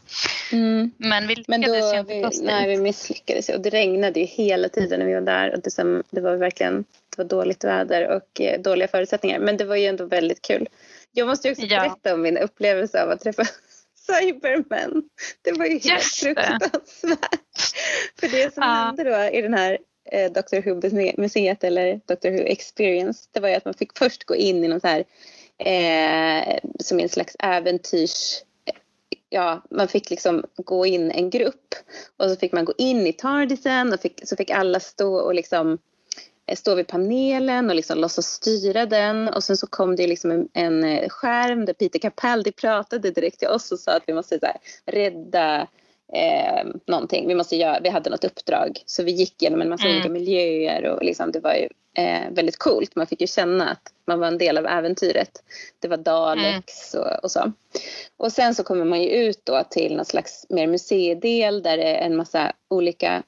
A: Mm. Men vi
B: lyckades Men då, ju inte vi, Nej, vi misslyckades och det regnade ju hela tiden när vi var där. Och det, som, det var verkligen det var dåligt väder och eh, dåliga förutsättningar. Men det var ju ändå väldigt kul. Jag måste också ja. berätta om min upplevelse av att träffa Cybermen. Det var ju helt Just fruktansvärt. För det som ja. hände då i den här eh, Doctor Who-museet eller Doctor Who Experience det var ju att man fick först gå in i någon så här eh, som en slags äventyrs ja, man fick liksom gå in en grupp och så fick man gå in i Tardisen och fick, så fick alla stå och liksom stå vid panelen och liksom låtsas styra den och sen så kom det liksom en, en eh, skärm där Peter Capaldi pratade direkt till oss och sa att vi måste så här, rädda eh, någonting. Vi, måste göra, vi hade något uppdrag så vi gick genom en massa mm. olika miljöer och liksom, det var ju eh, väldigt coolt. Man fick ju känna att man var en del av äventyret. Det var Daleks mm. och, och, så. Och sen så kommer man ju ut då till någon slags mer museidel där det är en massa olika eh,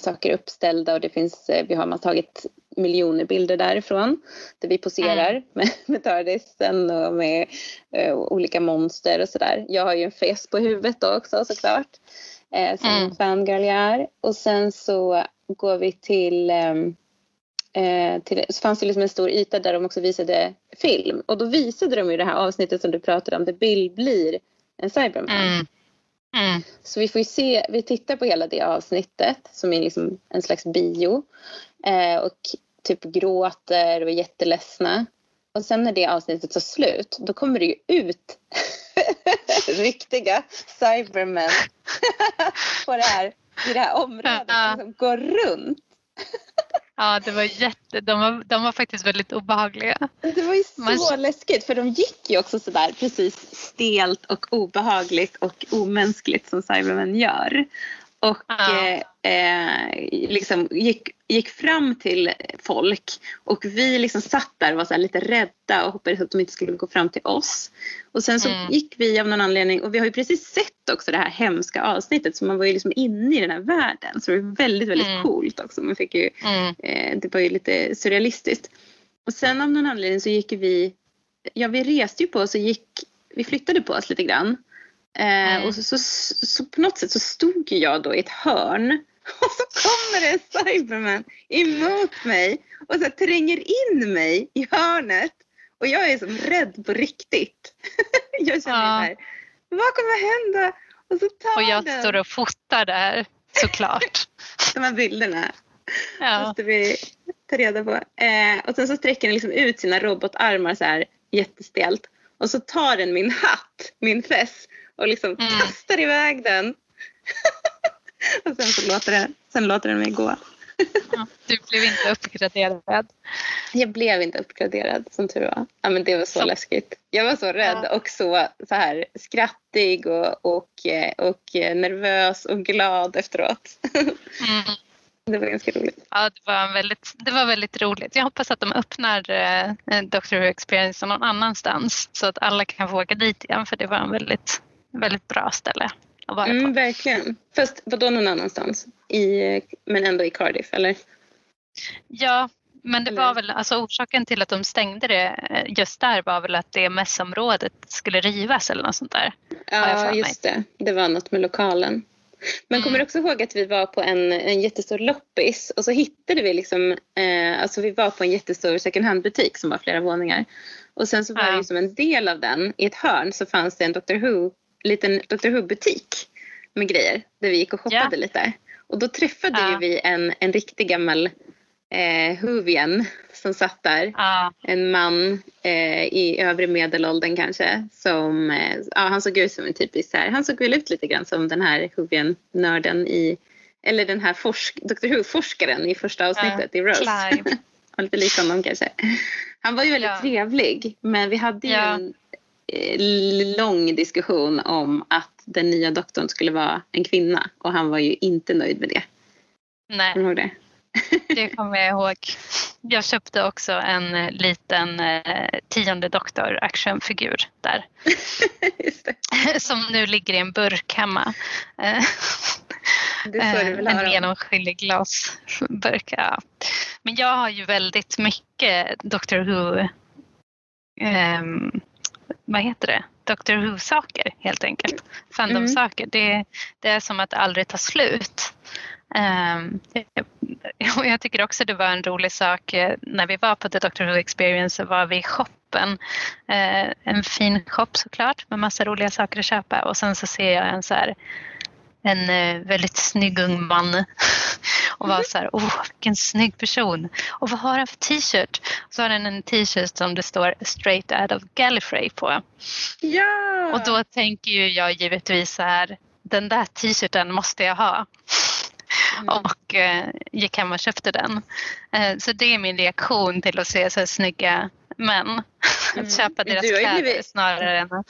B: saker uppställda och det finns, eh, vi har man tagit miljoner bilder därifrån där vi poserar mm. med, med Tardisen och med uh, olika monster och sådär. Jag har ju en fes på huvudet då också såklart eh, som mm. fangirl jag är. Och sen så går vi till um, eh, till, så fanns det liksom en stor yta där de också visade film. Och då visade de ju det här avsnittet som du pratade om där Bill blir en cyberman. Mm. Mm. Så vi får se, vi tittar på hela det avsnittet som är liksom en slags bio. Eh, och typ gråter och är jätteledsna. Och sen när det avsnittet tar slut då kommer det ju ut riktiga cybermen på det här, i det här området som går runt.
A: Ja, det var jätte, de, var, de var faktiskt väldigt obehagliga.
B: Det var ju så Man... läskigt för de gick ju också sådär precis stelt och obehagligt och omänskligt som Cybermen gör. Och ja. eh, eh liksom gick, gick fram till folk och vi liksom satt där och var så lite rädda och hoppades att de inte skulle gå fram till oss. Och sen så mm. gick vi av någon anledning och vi har ju precis sett också det här hemska avsnittet så man var ju liksom inne i den här världen så det var väldigt väldigt mm. coolt också. Man fick ju, mm. eh, det var ju lite surrealistiskt. Och sen av någon anledning så gick vi, ja vi reste ju på oss och gick, vi flyttade på oss lite grann. Mm. och så, så, så, på något sätt så stod jag då i ett hörn och så kommer det en cyberman emot mig och så tränger in mig i hörnet och jag är som rädd på riktigt. jag känner ja. här, vad kommer hända? Och, så tar
A: och jag den. står och fotar där såklart.
B: De här bilderna ja. måste vi ta reda på. Eh, och sen så sträcker den liksom ut sina robotarmar så här jättestelt och så tar den min hatt, min fess och liksom mm. kastar iväg den. och sen så låter, det, sen låter den mig gå.
A: ja, du blev inte uppgraderad?
B: Jag blev inte uppgraderad som tur var. Ja, men det var så, så. läskigt. Jag var så rädd ja. och så, så här skrattig och, och, och nervös och glad efteråt. mm. Det var ganska roligt.
A: Ja, det var, väldigt, det var väldigt roligt. Jag hoppas att de öppnar eh, Doctor Who Experience någon annanstans så att alla kan få åka dit igen för det var en väldigt väldigt bra ställe att vara
B: mm, på. Verkligen. Fast vadå någon annanstans? I, men ändå i Cardiff eller?
A: Ja, men det var väl alltså orsaken till att de stängde det eh, just där var väl att det mässområdet skulle rivas eller något sånt där.
B: Ja, just det. Det var något med lokalen. Men kommer du mm. också ihåg att vi var på en, en jättestor loppis och så hittade vi liksom, eh, alltså vi var på en jättestor second hand butik som var flera våningar. Och sen så var ja. det som en del av den, i ett hörn så fanns det en Dr Who liten Dr Who-butik med grejer där vi gick och shoppade ja. lite. Och då träffade ja. ju vi en, en riktig gammal eh, Huvien som satt där.
A: Ja.
B: En man eh, i övre medelåldern kanske. Som, eh, ja, han såg ut som en typisk så här, han såg väl ut lite grann som den här Huvien-nörden i, eller den här forsk, Dr Who-forskaren i första avsnittet
A: Ja,
B: i Rose. Lite lik honom kanske. Han var ju väldigt
A: Ja.
B: trevlig men vi hade ju
A: Ja.
B: en lång diskussion om att den nya doktorn skulle vara en kvinna och han var ju inte nöjd med det.
A: Nej.
B: Kommer du ihåg det?
A: Det kommer jag ihåg. Jag köpte också en eh, liten eh, tionde doktor actionfigur där. Som nu ligger i en burk hemma. Eh,
B: Det
A: en genomskinlig glasburk. Ja. Men jag har ju väldigt mycket Doctor Who ehm, vad heter det? Doctor Who-saker helt enkelt. Fandom-saker. Det, det är som att det aldrig tar slut. Um, och jag tycker också det var en rolig sak eh, när vi var på The Doctor Who Experience så var vi i shoppen. Eh, en fin shop såklart med massa roliga saker att köpa och sen så ser jag en så här en eh, väldigt snygg ung man och var så här, oh vilken snygg person. Och vad har han för t-shirt? Så har han en t-shirt som det står straight out of Gallifrey på.
B: Ja!
A: Och då tänker ju jag givetvis så här, den där t-shirten måste jag ha.
B: Mm.
A: Och eh, gick hem och köpte den. Eh, så det är min reaktion till att se så här snygga män.
B: Mm.
A: Att köpa deras kläder
B: blivit-
A: snarare än att...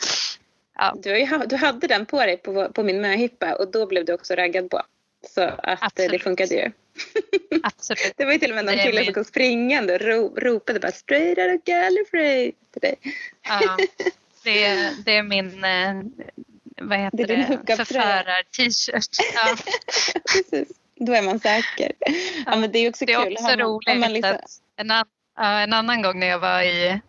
A: Ja,
B: Du, du hade den på dig på, på min möhippa och då blev du också raggad på. Så att eh, det funkade ju.
A: absolut.
B: Det var ju till och med någon kille som kom springande och ro, ropade bara straight out of Gallifrey till dig.
A: Ja, det, är, det är min eh, vad heter
B: Det
A: det, förförar-t-shirt. Ja,
B: Precis. Då är man säker. Ja, men det är också
A: det är
B: kul.
A: också
B: man-
A: roligt
B: man liksom,
A: att en, an, en annan gång när jag var i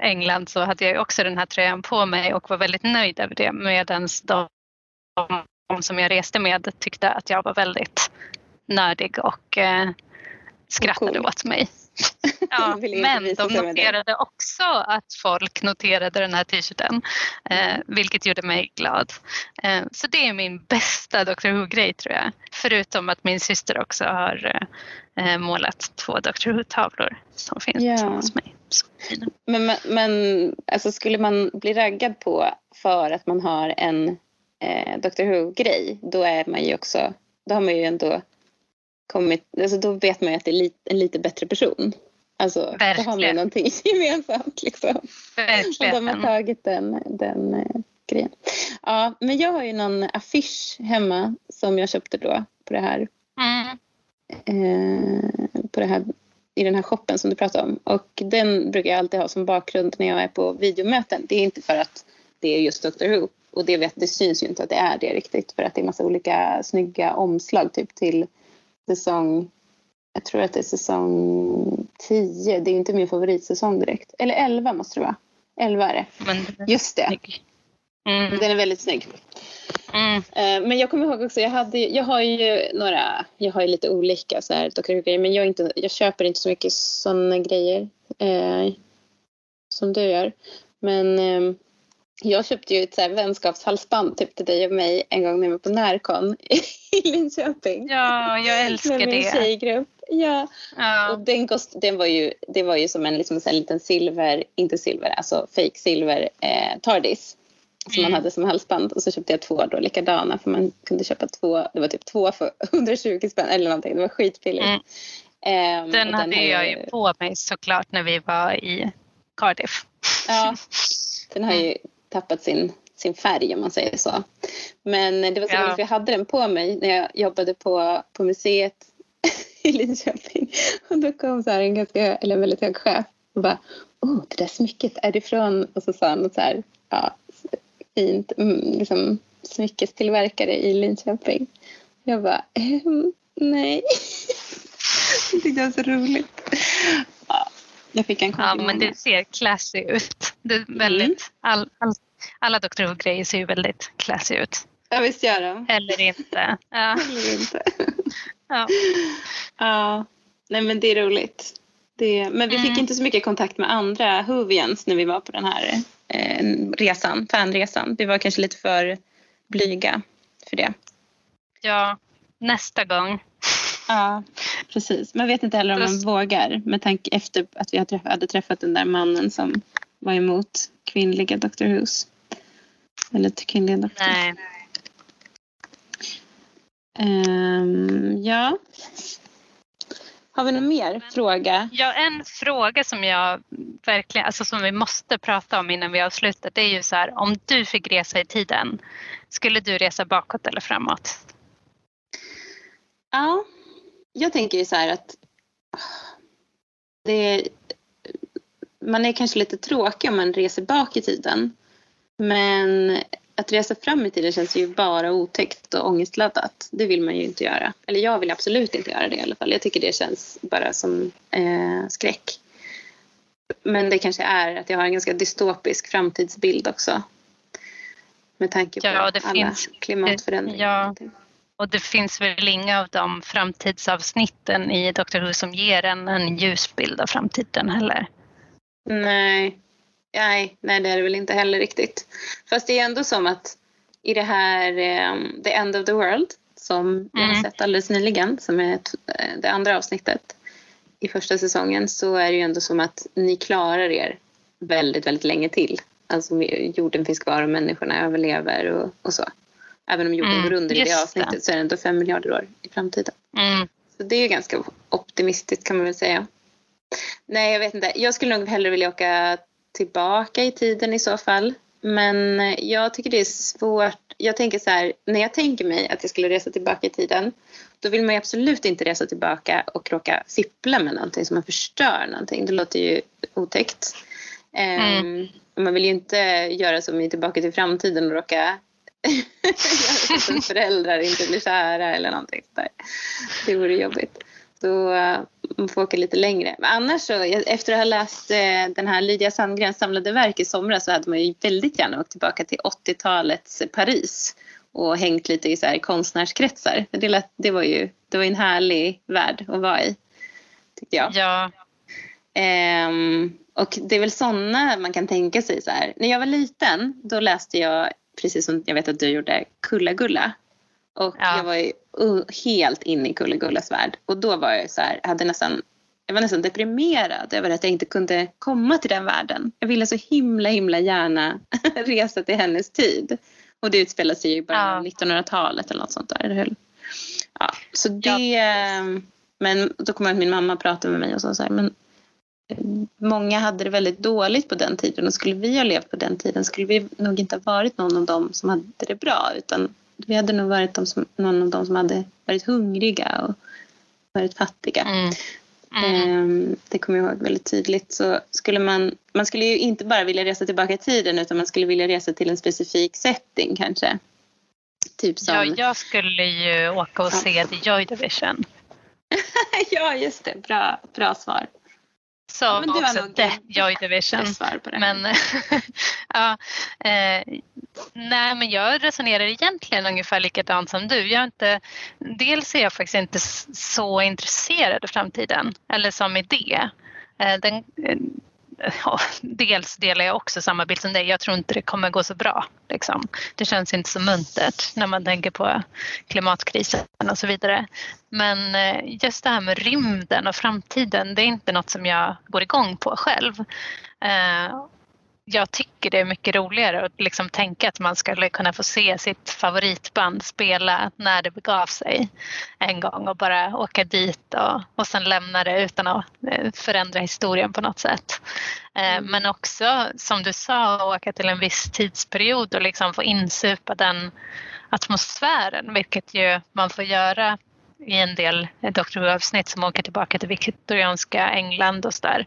A: England så hade jag också den här tröjan på mig och var väldigt nöjd över det medan de, som jag reste med tyckte att jag var väldigt nördig och eh, skrattade
B: cool.
A: åt mig. Ja, men de noterade också att folk noterade den här t-shirten, eh, vilket gjorde mig glad. Eh, så det är min bästa Dr Who-grej tror jag. Förutom att min syster också har eh, målat två Dr Who-tavlor som finns
B: Ja.
A: hos mig.
B: Men men, men alltså, skulle man bli raggad på för att man har en eh, Dr Who-grej då är man ju också, då har man ju ändå kommit, alltså då vet man ju att det är en lite bättre person. Alltså, då har man ju
A: Verkligen.
B: någonting gemensamt liksom. Och de har
A: Verkligen.
B: tagit den, den eh, grejen. Ja, men jag har ju någon affisch hemma som jag köpte då på det här,
A: Mm.
B: eh, på det här i den här shoppen som du pratade om. Och den brukar jag alltid ha som bakgrund när jag är på videomöten. Det är inte för att det är just Dr Who. Och det, vet, det syns ju inte att det är det riktigt. För att det är massa olika snygga omslag typ till säsong jag tror att det är säsong 10. Det är inte min favoritsäsong direkt. Eller 11 måste det vara. 11 är det.
A: Men,
B: Just det.
A: Mm.
B: Den är väldigt snygg.
A: Mm.
B: Eh, Men jag kommer ihåg också, jag, hade, jag har ju några, jag har ju lite olika så här, Dr. Who-grejer, men jag, inte, jag köper inte så mycket sådana grejer eh, som du gör. Men eh, jag köpte ju ett så här vänskapshalsband typ till dig och mig en gång när vi var på Närcon i Linköping.
A: Ja, jag älskar
B: med min
A: det.
B: tjejgrupp. Ja. Och
A: Ja.
B: den, kost, den var ju, det var ju som en, liksom en liten silver, inte silver, alltså fake silver eh, Tardis. Som man
A: Mm.
B: hade som halsband och så köpte jag två då likadana för man kunde köpa två, det var typ två för 120 spänn eller någonting, det var skitbilligt.
A: Mm.
B: Ehm,
A: Den
B: och
A: hade jag ju på mig såklart när vi var i Cardiff.
B: Ja, den har ju tappat sin, sin färg om man säger så. Men det var så
A: Ja.
B: roligt för jag hade den på mig när jag jobbade på, på museet i Linköping. Och då kom så en ganska, eller en väldigt hög chef och bara Oh, det där smycket, är det från? Och så sa han något så här, ja, fint, mm, liksom smyckestillverkare i Linköping. Jag bara, ehm, nej. jag tyckte det var så roligt. Ja, jag fick en
A: Ja,
B: komplimang.
A: men det ser classy ut. Det är väldigt, all, all, alla Dr Who-grejer ser ju väldigt classy ut.
B: Ja, visst gör de.
A: Eller inte. Ja,
B: Eller inte.
A: ja.
B: Ja, nej men det är roligt. Det, men vi
A: Mm.
B: fick inte så mycket kontakt med andra Whovians när vi var på den här resan, fanresan. Vi var kanske lite för blyga för det.
A: ja nästa gång.
B: Ja, precis. Man vet inte heller om man vågar med tanke efter att vi hade träffat den där mannen som var emot kvinnliga Dr. Who's. Eller kvinnliga doktor.
A: Nej.
B: Um, ja. Har vi någon mer fråga?
A: Ja, en fråga som jag verkligen, alltså som vi måste prata om innan vi avslutar, det är ju så här, om du fick resa i tiden, skulle du resa bakåt eller framåt?
B: Ja, jag tänker ju så här att det, man är kanske lite tråkig om man reser bak i tiden. Men att resa fram i tiden känns ju bara otäckt och ångestladdat. Det vill man ju inte göra. Eller jag vill absolut inte göra det i alla fall. Jag tycker det känns bara som eh, skräck. Men det kanske är att jag har en ganska dystopisk framtidsbild också. Med tanke på ja, alla finns, klimatförändringar.
A: Ja, och det finns väl inga av de framtidsavsnitten i Dr Who som ger en en ljus bild av framtiden heller.
B: Nej, nej, nej det är det väl inte heller riktigt. Fast det är ändå som att i det här um, The End of the World som vi har mm. sett alldeles nyligen, som är eh, det andra avsnittet i första säsongen, så är det ju ändå som att ni klarar er väldigt, väldigt länge till. Alltså jorden finns kvar och människorna överlever och, och så. Även om jorden mm, går under i det avsnittet det. så är det ändå fem miljarder år i framtiden.
A: Mm.
B: Så det är ganska optimistiskt kan man väl säga. Nej, jag vet inte. Jag skulle nog hellre vilja åka tillbaka i tiden i så fall. Men jag tycker det är svårt. Jag tänker så här, när jag tänker mig att jag skulle resa tillbaka i tiden då vill man ju absolut inte resa tillbaka och råka fippla med någonting som man förstör någonting. Det låter ju otäckt. Mm. Um, man vill ju inte göra som i Tillbaka till framtiden och råka göra så att föräldrar inte blir kära eller någonting sådär. Det vore jobbigt. Så uh, man får åka lite längre. Men annars så, efter att ha läst uh, den här Lydia Sandgrens samlade verk i somras så hade man ju väldigt gärna åkt tillbaka till 80-talets Paris och hängt lite i så här konstnärskretsar. Det, lät, det, var ju det var en härlig värld att vara i, tyckte jag.
A: Ja.
B: Um, och det är väl sådana man kan tänka sig så här. När jag var liten då läste jag precis som jag vet att du gjorde, Kulla-Gulla. Och ja. jag var ju helt inne i Kulla-Gullas värld. Och då var jag så här, hade nästan, jag var nästan deprimerad över att jag inte kunde komma till den världen. Jag ville så himla himla gärna resa till hennes tid. Och det utspelar sig ju bara ja. 1900-talet eller något sånt där? Ja, så det... Ja. Men då kom jag att min mamma pratade med mig och sa så här, men många hade det väldigt dåligt på den tiden och skulle vi ha levt på den tiden skulle vi nog inte ha varit någon av dem som hade det bra utan vi hade nog varit de som, någon av dem som hade varit hungriga och varit fattiga. Mm. Mm. Det kommer jag ihåg väldigt tydligt. Så skulle man, man skulle ju inte bara vilja resa tillbaka i tiden utan man skulle vilja resa till en specifik setting kanske. Typ som...
A: Ja, jag skulle ju åka och se The Joy Division.
B: ja, just det. Bra, bra svar
A: sa men också Death Joy Division. Men, ja, eh, nej, men jag resonerar egentligen ungefär likadant som du. Jag är inte, dels är jag faktiskt inte så intresserad av framtiden eller som idé. Eh, den, ja, dels delar jag också samma bild som dig. Jag tror inte det kommer gå så bra. Liksom. Det känns inte så muntert när man tänker på klimatkrisen och så vidare. Men eh, just det här med rymden och framtiden, det är inte något som jag går igång på själv. Eh, jag tycker det är mycket roligare att liksom tänka att man skulle kunna få se sitt favoritband spela när det begav sig en gång och bara åka dit och, och sen lämna det utan att eh, förändra historien på något sätt. Eh, mm. Men också som du sa, åka till en viss tidsperiod och liksom få insupa den atmosfären, vilket ju man får göra i en del Dr Who-avsnitt som åker tillbaka till viktorianska England och sådär.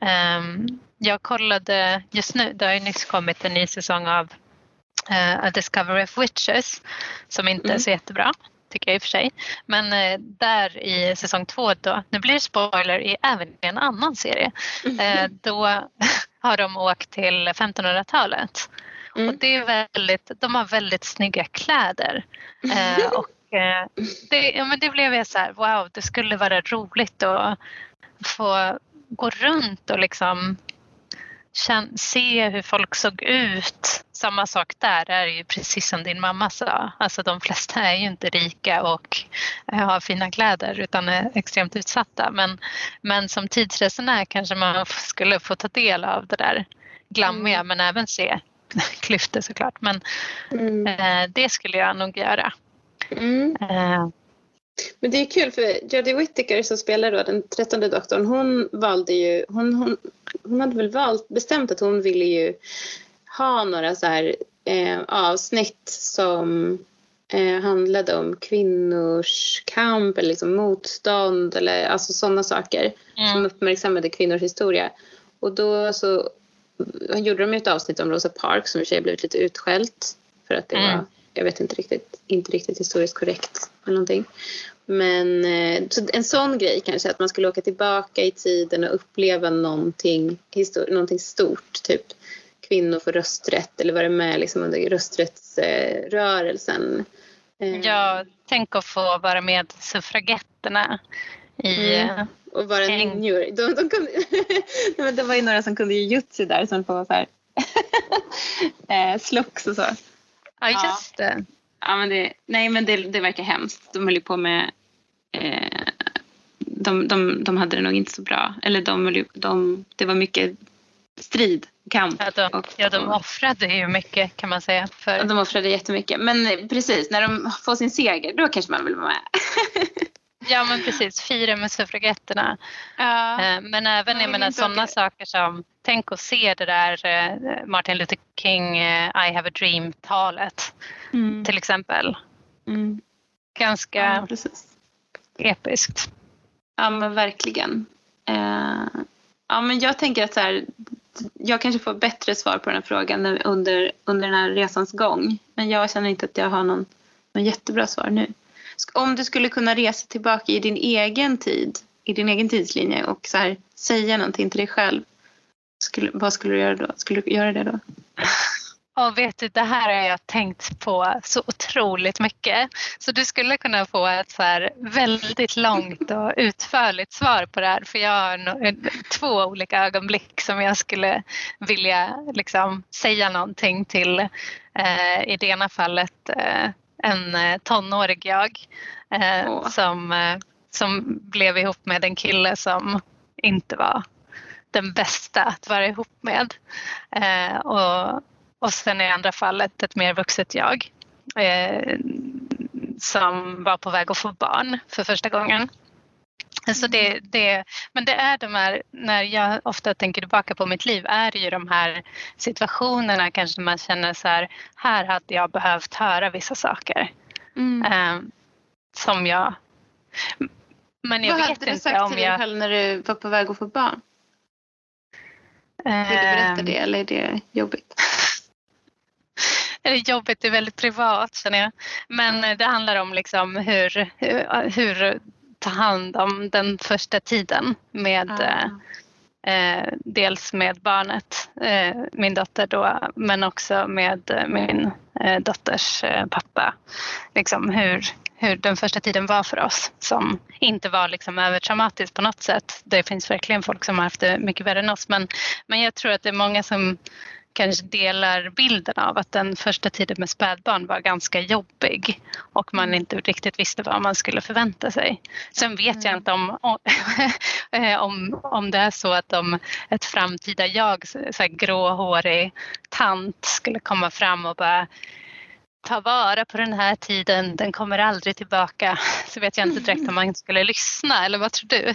A: Um, jag kollade just nu, det har ju nyss kommit en ny säsong av uh, A Discovery of Witches som inte mm. är så jättebra tycker jag i och för sig. Men uh, där i säsong två då, nu blir det spoiler i även i en annan serie, uh, då har de åkt till 1500-talet. Mm. Och det är väldigt, de har väldigt snygga kläder. och det, ja, men det blev jag så här, wow, det skulle vara roligt att få gå runt och liksom se hur folk såg ut. Samma sak där, är ju precis som din mamma sa. Alltså de flesta är ju inte rika och har fina kläder utan är extremt utsatta. Men, men som tidsresenär kanske man skulle få ta del av det där glammiga mm. men även se klyftor såklart. Men mm. eh, det skulle jag nog göra.
B: Mm. Eh. Men det är kul för Jodie Whittaker som spelar då den trettonde doktorn hon valde ju, hon, hon, hon hade väl valt, bestämt att hon ville ju ha några så här eh, avsnitt som eh, handlade om kvinnors kamp eller liksom motstånd eller alltså sådana saker mm. som uppmärksammade kvinnors historia. Och då så gjorde de ett avsnitt om Rosa Parks som i och för sig blivit lite utskällt för att det mm. var, jag vet inte riktigt, inte riktigt historiskt korrekt eller någonting. Men eh, så en sån grej kanske, att man skulle åka tillbaka i tiden och uppleva någonting, någonting stort, typ kvinnor får rösträtt eller vara med liksom under rösträttsrörelsen.
A: Eh, ja, tänk att få vara med suffragetterna i mm.
B: Och vara ninjor. De, de, kunde, det var ju några som kunde jujutsu där som på så här eh, slogs och så.
A: Ja, just det.
B: Ja, men det, nej, men det, det verkar hemskt. De höll ju på med... Eh, de, de, de hade det nog inte så bra. Eller de, de, det var mycket strid, kamp.
A: Ja, de, och, ja, de offrade ju mycket kan man säga.
B: För... Ja, de offrade jättemycket. Men precis, när de får sin seger då kanske man vill vara med.
A: Ja men precis, fira med suffragetterna. Ja. Eh, men även jag menar, sådana saker som, tänk att se det där eh, Martin Luther King eh, I have a dream-talet mm. till exempel. Mm. Ganska ja, episkt.
B: Ja men verkligen. ja men jag tänker att så här, jag kanske får bättre svar på den här frågan under, under den här resans gång. Men jag känner inte att jag har någon, någon jättebra svar nu. Om du skulle kunna resa tillbaka i din egen tid, i din egen tidslinje och så här, säga någonting till dig själv. Skulle, vad skulle du göra då? Skulle du göra det då?
A: Ja, vet du, det här har jag tänkt på så otroligt mycket. Så du skulle kunna få ett så här väldigt långt och utförligt svar på det här. För jag har två olika ögonblick som jag skulle vilja liksom, säga någonting till. Eh, I det ena fallet eh, en eh, tonårig jag eh, som, eh, som blev ihop med en kille som inte var den bästa att vara ihop med. Eh, och, och sen i andra fallet ett mer vuxet jag eh, som var på väg att få barn för första gången. Så det, det, men det är de här, när jag ofta tänker tillbaka på mitt liv, är det ju de här situationerna kanske man känner så här, här hade jag behövt höra vissa saker. Mm. Um, som jag...
B: Men jag Vad vet hade du sagt till dig själv när du var på väg att få barn? Vill du berätta ehm. det eller är det jobbigt?
A: Det är jobbigt, det är väldigt privat känner jag. Men det handlar om liksom hur, hur, ta hand om den första tiden med ah. eh, dels med barnet, eh, min dotter då, men också med min eh, dotters eh, pappa. Liksom hur, hur den första tiden var för oss som inte var liksom övertraumatisk på något sätt. Det finns verkligen folk som har haft det mycket värre än oss men, men jag tror att det är många som kanske delar bilden av att den första tiden med spädbarn var ganska jobbig och man mm. inte riktigt visste vad man skulle förvänta sig. Sen vet jag mm. inte om, om, om det är så att om ett framtida jag, så här gråhårig tant skulle komma fram och bara ta vara på den här tiden, den kommer aldrig tillbaka. Så vet jag inte direkt om man skulle lyssna, eller vad tror du?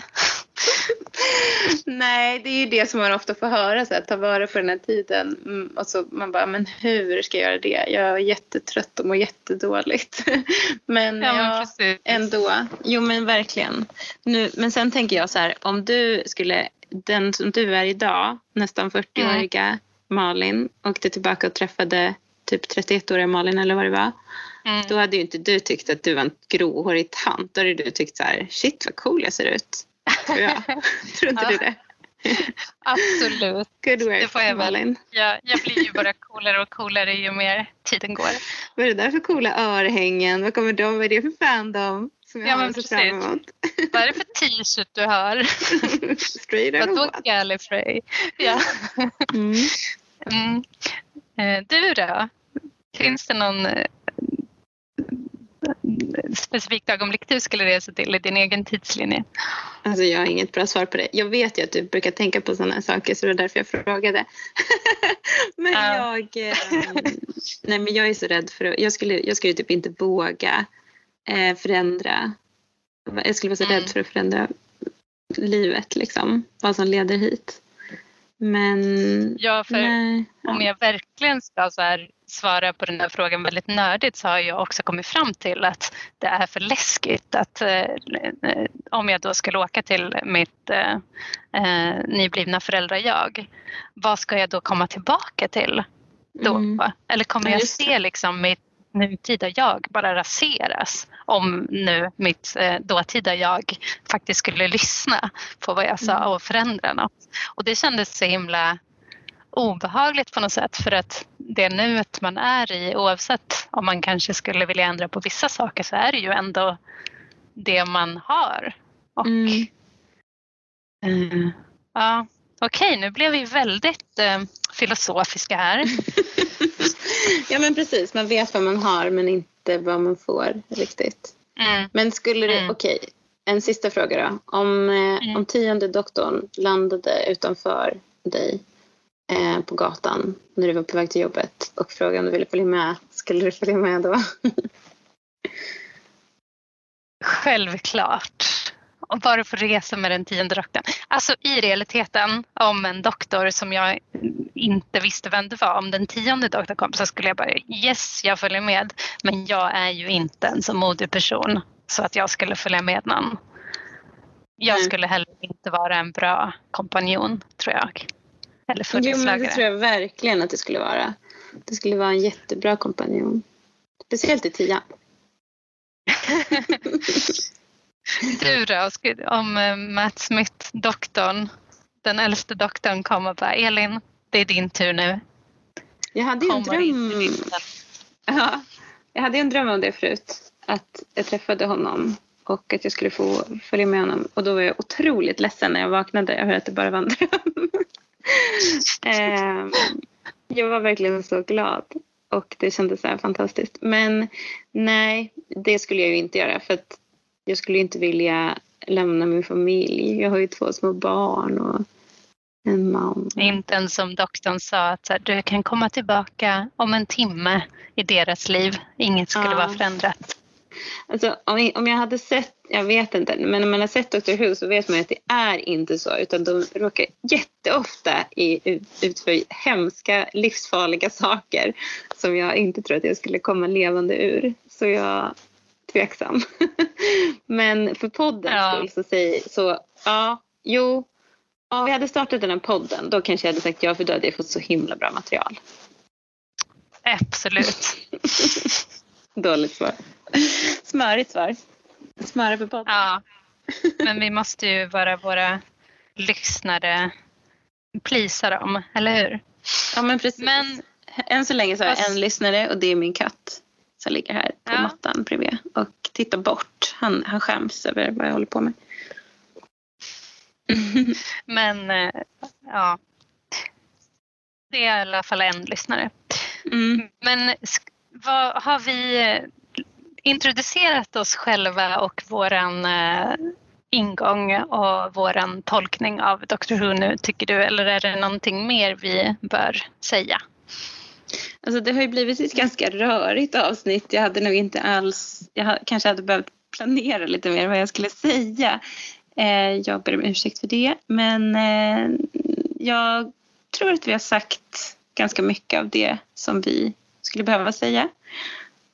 B: Nej, det är ju det som man ofta får höra, så här, ta vara på den här tiden. Mm, och så man bara, men hur ska jag göra det? Jag är jättetrött och mår jättedåligt. men ja, ja ändå. Jo men verkligen. Nu, men sen tänker jag så här, om du skulle, den som du är idag, nästan 40-åriga mm. Malin, åkte tillbaka och träffade typ 31-åriga Malin eller vad det var. Mm. Då hade ju inte du tyckt att du var en gråhårig tant. Då hade du tyckt så här, shit vad cool jag ser ut. Tror jag. Tror inte ja. du det?
A: Absolut.
B: Good work, det får jag Malin.
A: Ja, jag blir ju bara coolare och coolare ju mer tiden går.
B: Vad är det där för coola örhängen? Vad kommer de? Vad är det för fandom? Som jag
A: Ja, men
B: sett fram emot.
A: Vad är det för t-shirt du har?
B: Straight
A: Vadå? Gallifrey? Ja.
B: Mm.
A: Mm. Eh, Du då? Finns det någon eh, specifikt ögonblick du skulle resa till i din egen tidslinje?
B: Alltså jag har inget bra svar på det. Jag vet ju att du brukar tänka på sådana saker så det var därför jag frågade. men
A: Ja.
B: jag, eh, nej men jag är så rädd för att, jag skulle, jag skulle typ inte våga eh, förändra. Jag skulle vara så
A: Mm.
B: rädd för att förändra livet liksom. Vad som leder hit. Men
A: Ja, för
B: nej.
A: om
B: Ja.
A: jag verkligen ska så här svara på den här frågan väldigt nördigt så har jag också kommit fram till att det är för läskigt att eh, eh, om jag då skulle åka till mitt eh, eh, nyblivna föräldrar-jag, vad ska jag då komma tillbaka till då?
B: Mm.
A: Eller kommer
B: Ja,
A: jag se liksom mitt nutida jag bara raseras om nu mitt eh, dåtida jag faktiskt skulle lyssna på vad jag sa
B: Mm.
A: och förändra något. Och det kändes så himla obehagligt på något sätt för att det nuet man är i oavsett om man kanske skulle vilja ändra på vissa saker så är det ju ändå det man har. Och,
B: Mm.
A: eh, ja, Okej, nu blev vi väldigt eh, filosofiska här.
B: ja men precis, man vet vad man har men inte vad man får riktigt.
A: Mm.
B: Men skulle det,
A: Mm.
B: okej, en sista fråga då. Om, eh,
A: Mm.
B: om tionde doktorn landade utanför dig eh, på gatan när du var på väg till jobbet och frågade om du ville följa med, skulle du följa med då?
A: Självklart. Och bara få resa med den tionde doktorn. Alltså i realiteten om en doktor som jag inte visste vem det var, om den tionde doktorn kom så skulle jag bara yes, jag följer med. Men jag är ju inte en så modig person så att jag skulle följa med någon. Jag
B: Nej.
A: skulle heller inte vara en bra kompanjon tror jag. Eller
B: Jo men det
A: följeslagare.
B: tror jag verkligen att det skulle vara. Det skulle vara en jättebra kompanjon. Speciellt i tian.
A: Du då, om eh, Matt Smith, doktorn, den äldste doktorn kommer och bara Elin, det är din tur nu.
B: Jag hade ju en dröm. Ja, jag hade en dröm om det förut. Att jag träffade honom och att jag skulle få följa med honom. Och då var jag otroligt ledsen när jag vaknade över att det bara var en dröm. Ehm, jag var verkligen så glad. Och det kändes så här fantastiskt. Men nej, det skulle jag ju inte göra. För att jag skulle inte vilja lämna min familj. Jag har ju två små barn och en man.
A: Inte ens som doktorn sa att här, du kan komma tillbaka om en timme i deras liv. Inget skulle
B: Ja.
A: vara förändrat.
B: Alltså, om, jag- hade sett, jag vet inte, men om man har sett Dr Who så vet man att det är inte så. Utan de råkar jätteofta i, ut för hemska, livsfarliga saker som jag inte tror att jag skulle komma levande ur. Så jag tveksam. men för poddens
A: Ja.
B: skull så säger så, ja, jo. Om vi hade startat den här podden då kanske jag hade sagt ja för då hade jag fått så himla bra material.
A: Absolut.
B: Dåligt svar. Smörigt svar. Smöra för podden.
A: Ja. Men vi måste ju vara våra lyssnare plisa dem, eller hur?
B: Ja men precis.
A: Men
B: Än så länge så har jag en lyssnare och det är min katt som ligger här på
A: Ja.
B: mattan bredvid och tittar bort. Han, han skäms över vad jag håller på med.
A: Men eh, ja, det är i alla fall en lyssnare.
B: Mm.
A: Men vad, har vi eh, introducerat oss själva och våran eh, ingång och våran tolkning av Dr Who nu tycker du? Eller är det någonting mer vi bör säga?
B: Alltså det har ju blivit ett ganska rörigt avsnitt. Jag hade nog inte alls, jag kanske hade behövt planera lite mer vad jag skulle säga. Eh, jag ber om ursäkt för det. Men eh, jag tror att vi har sagt ganska mycket av det som vi skulle behöva säga.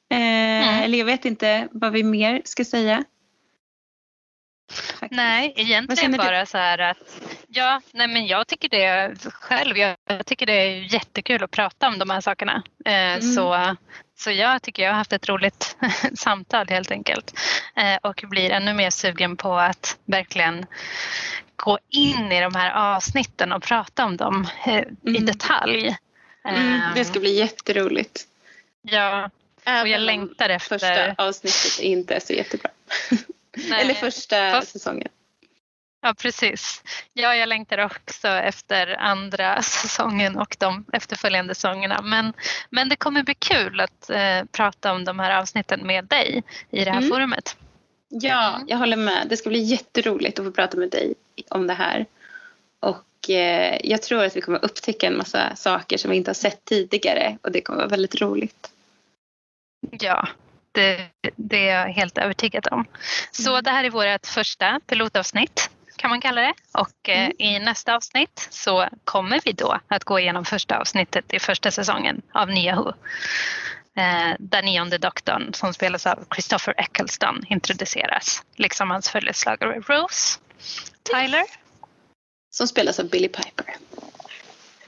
B: Eh,
A: Mm.
B: Eller jag vet inte vad vi mer ska säga. Faktiskt.
A: Nej, egentligen
B: känner du?
A: bara så här att ja, nej men jag tycker det själv. Jag, tycker det är jättekul att prata om de här sakerna. Eh,
B: Mm.
A: Så, så jag tycker jag har haft ett roligt samtal helt enkelt. Eh, och blir ännu mer sugen på att verkligen gå in i de här avsnitten och prata om dem eh, i
B: Mm.
A: detalj.
B: Mm, det
A: Eh,
B: ska bli jätteroligt.
A: Ja, och jag
B: Även
A: längtar efter...
B: Första avsnittet inte är så jättebra. Eller första Fast... säsongen.
A: Ja, precis. Ja, jag längtar också efter andra säsongen och de efterföljande säsongerna. Men, men det kommer bli kul att eh, prata om de här avsnitten med dig i det här mm. forumet.
B: Ja, jag håller med. Det ska bli jätteroligt att få prata med dig om det här. Och eh, jag tror att vi kommer upptäcka en massa saker som vi inte har sett tidigare och det kommer vara väldigt roligt.
A: Ja, det, det är jag helt övertygad om. Så mm. det här är vårt första pilotavsnitt kan man kalla det. Och eh, mm. i nästa avsnitt så kommer vi då att gå igenom första avsnittet i första säsongen av Nya Who. Eh, där nionde doktorn som spelas av Christopher Eccleston introduceras. Liksom hans följeslagare Rose Tyler.
B: Som spelas av Billy Piper.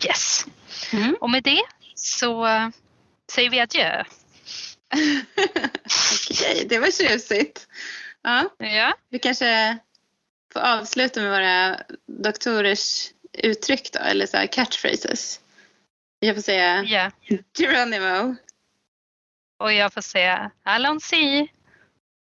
A: Yes. Mm. Och med det så säger vi adjö.
B: Okej, det var tjusigt. Ja.
A: ja.
B: Vi kanske får avsluta med våra doktorers uttryck då, eller så catchphrases. Jag får säga
A: yeah.
B: Geronimo.
A: Och jag får säga Allons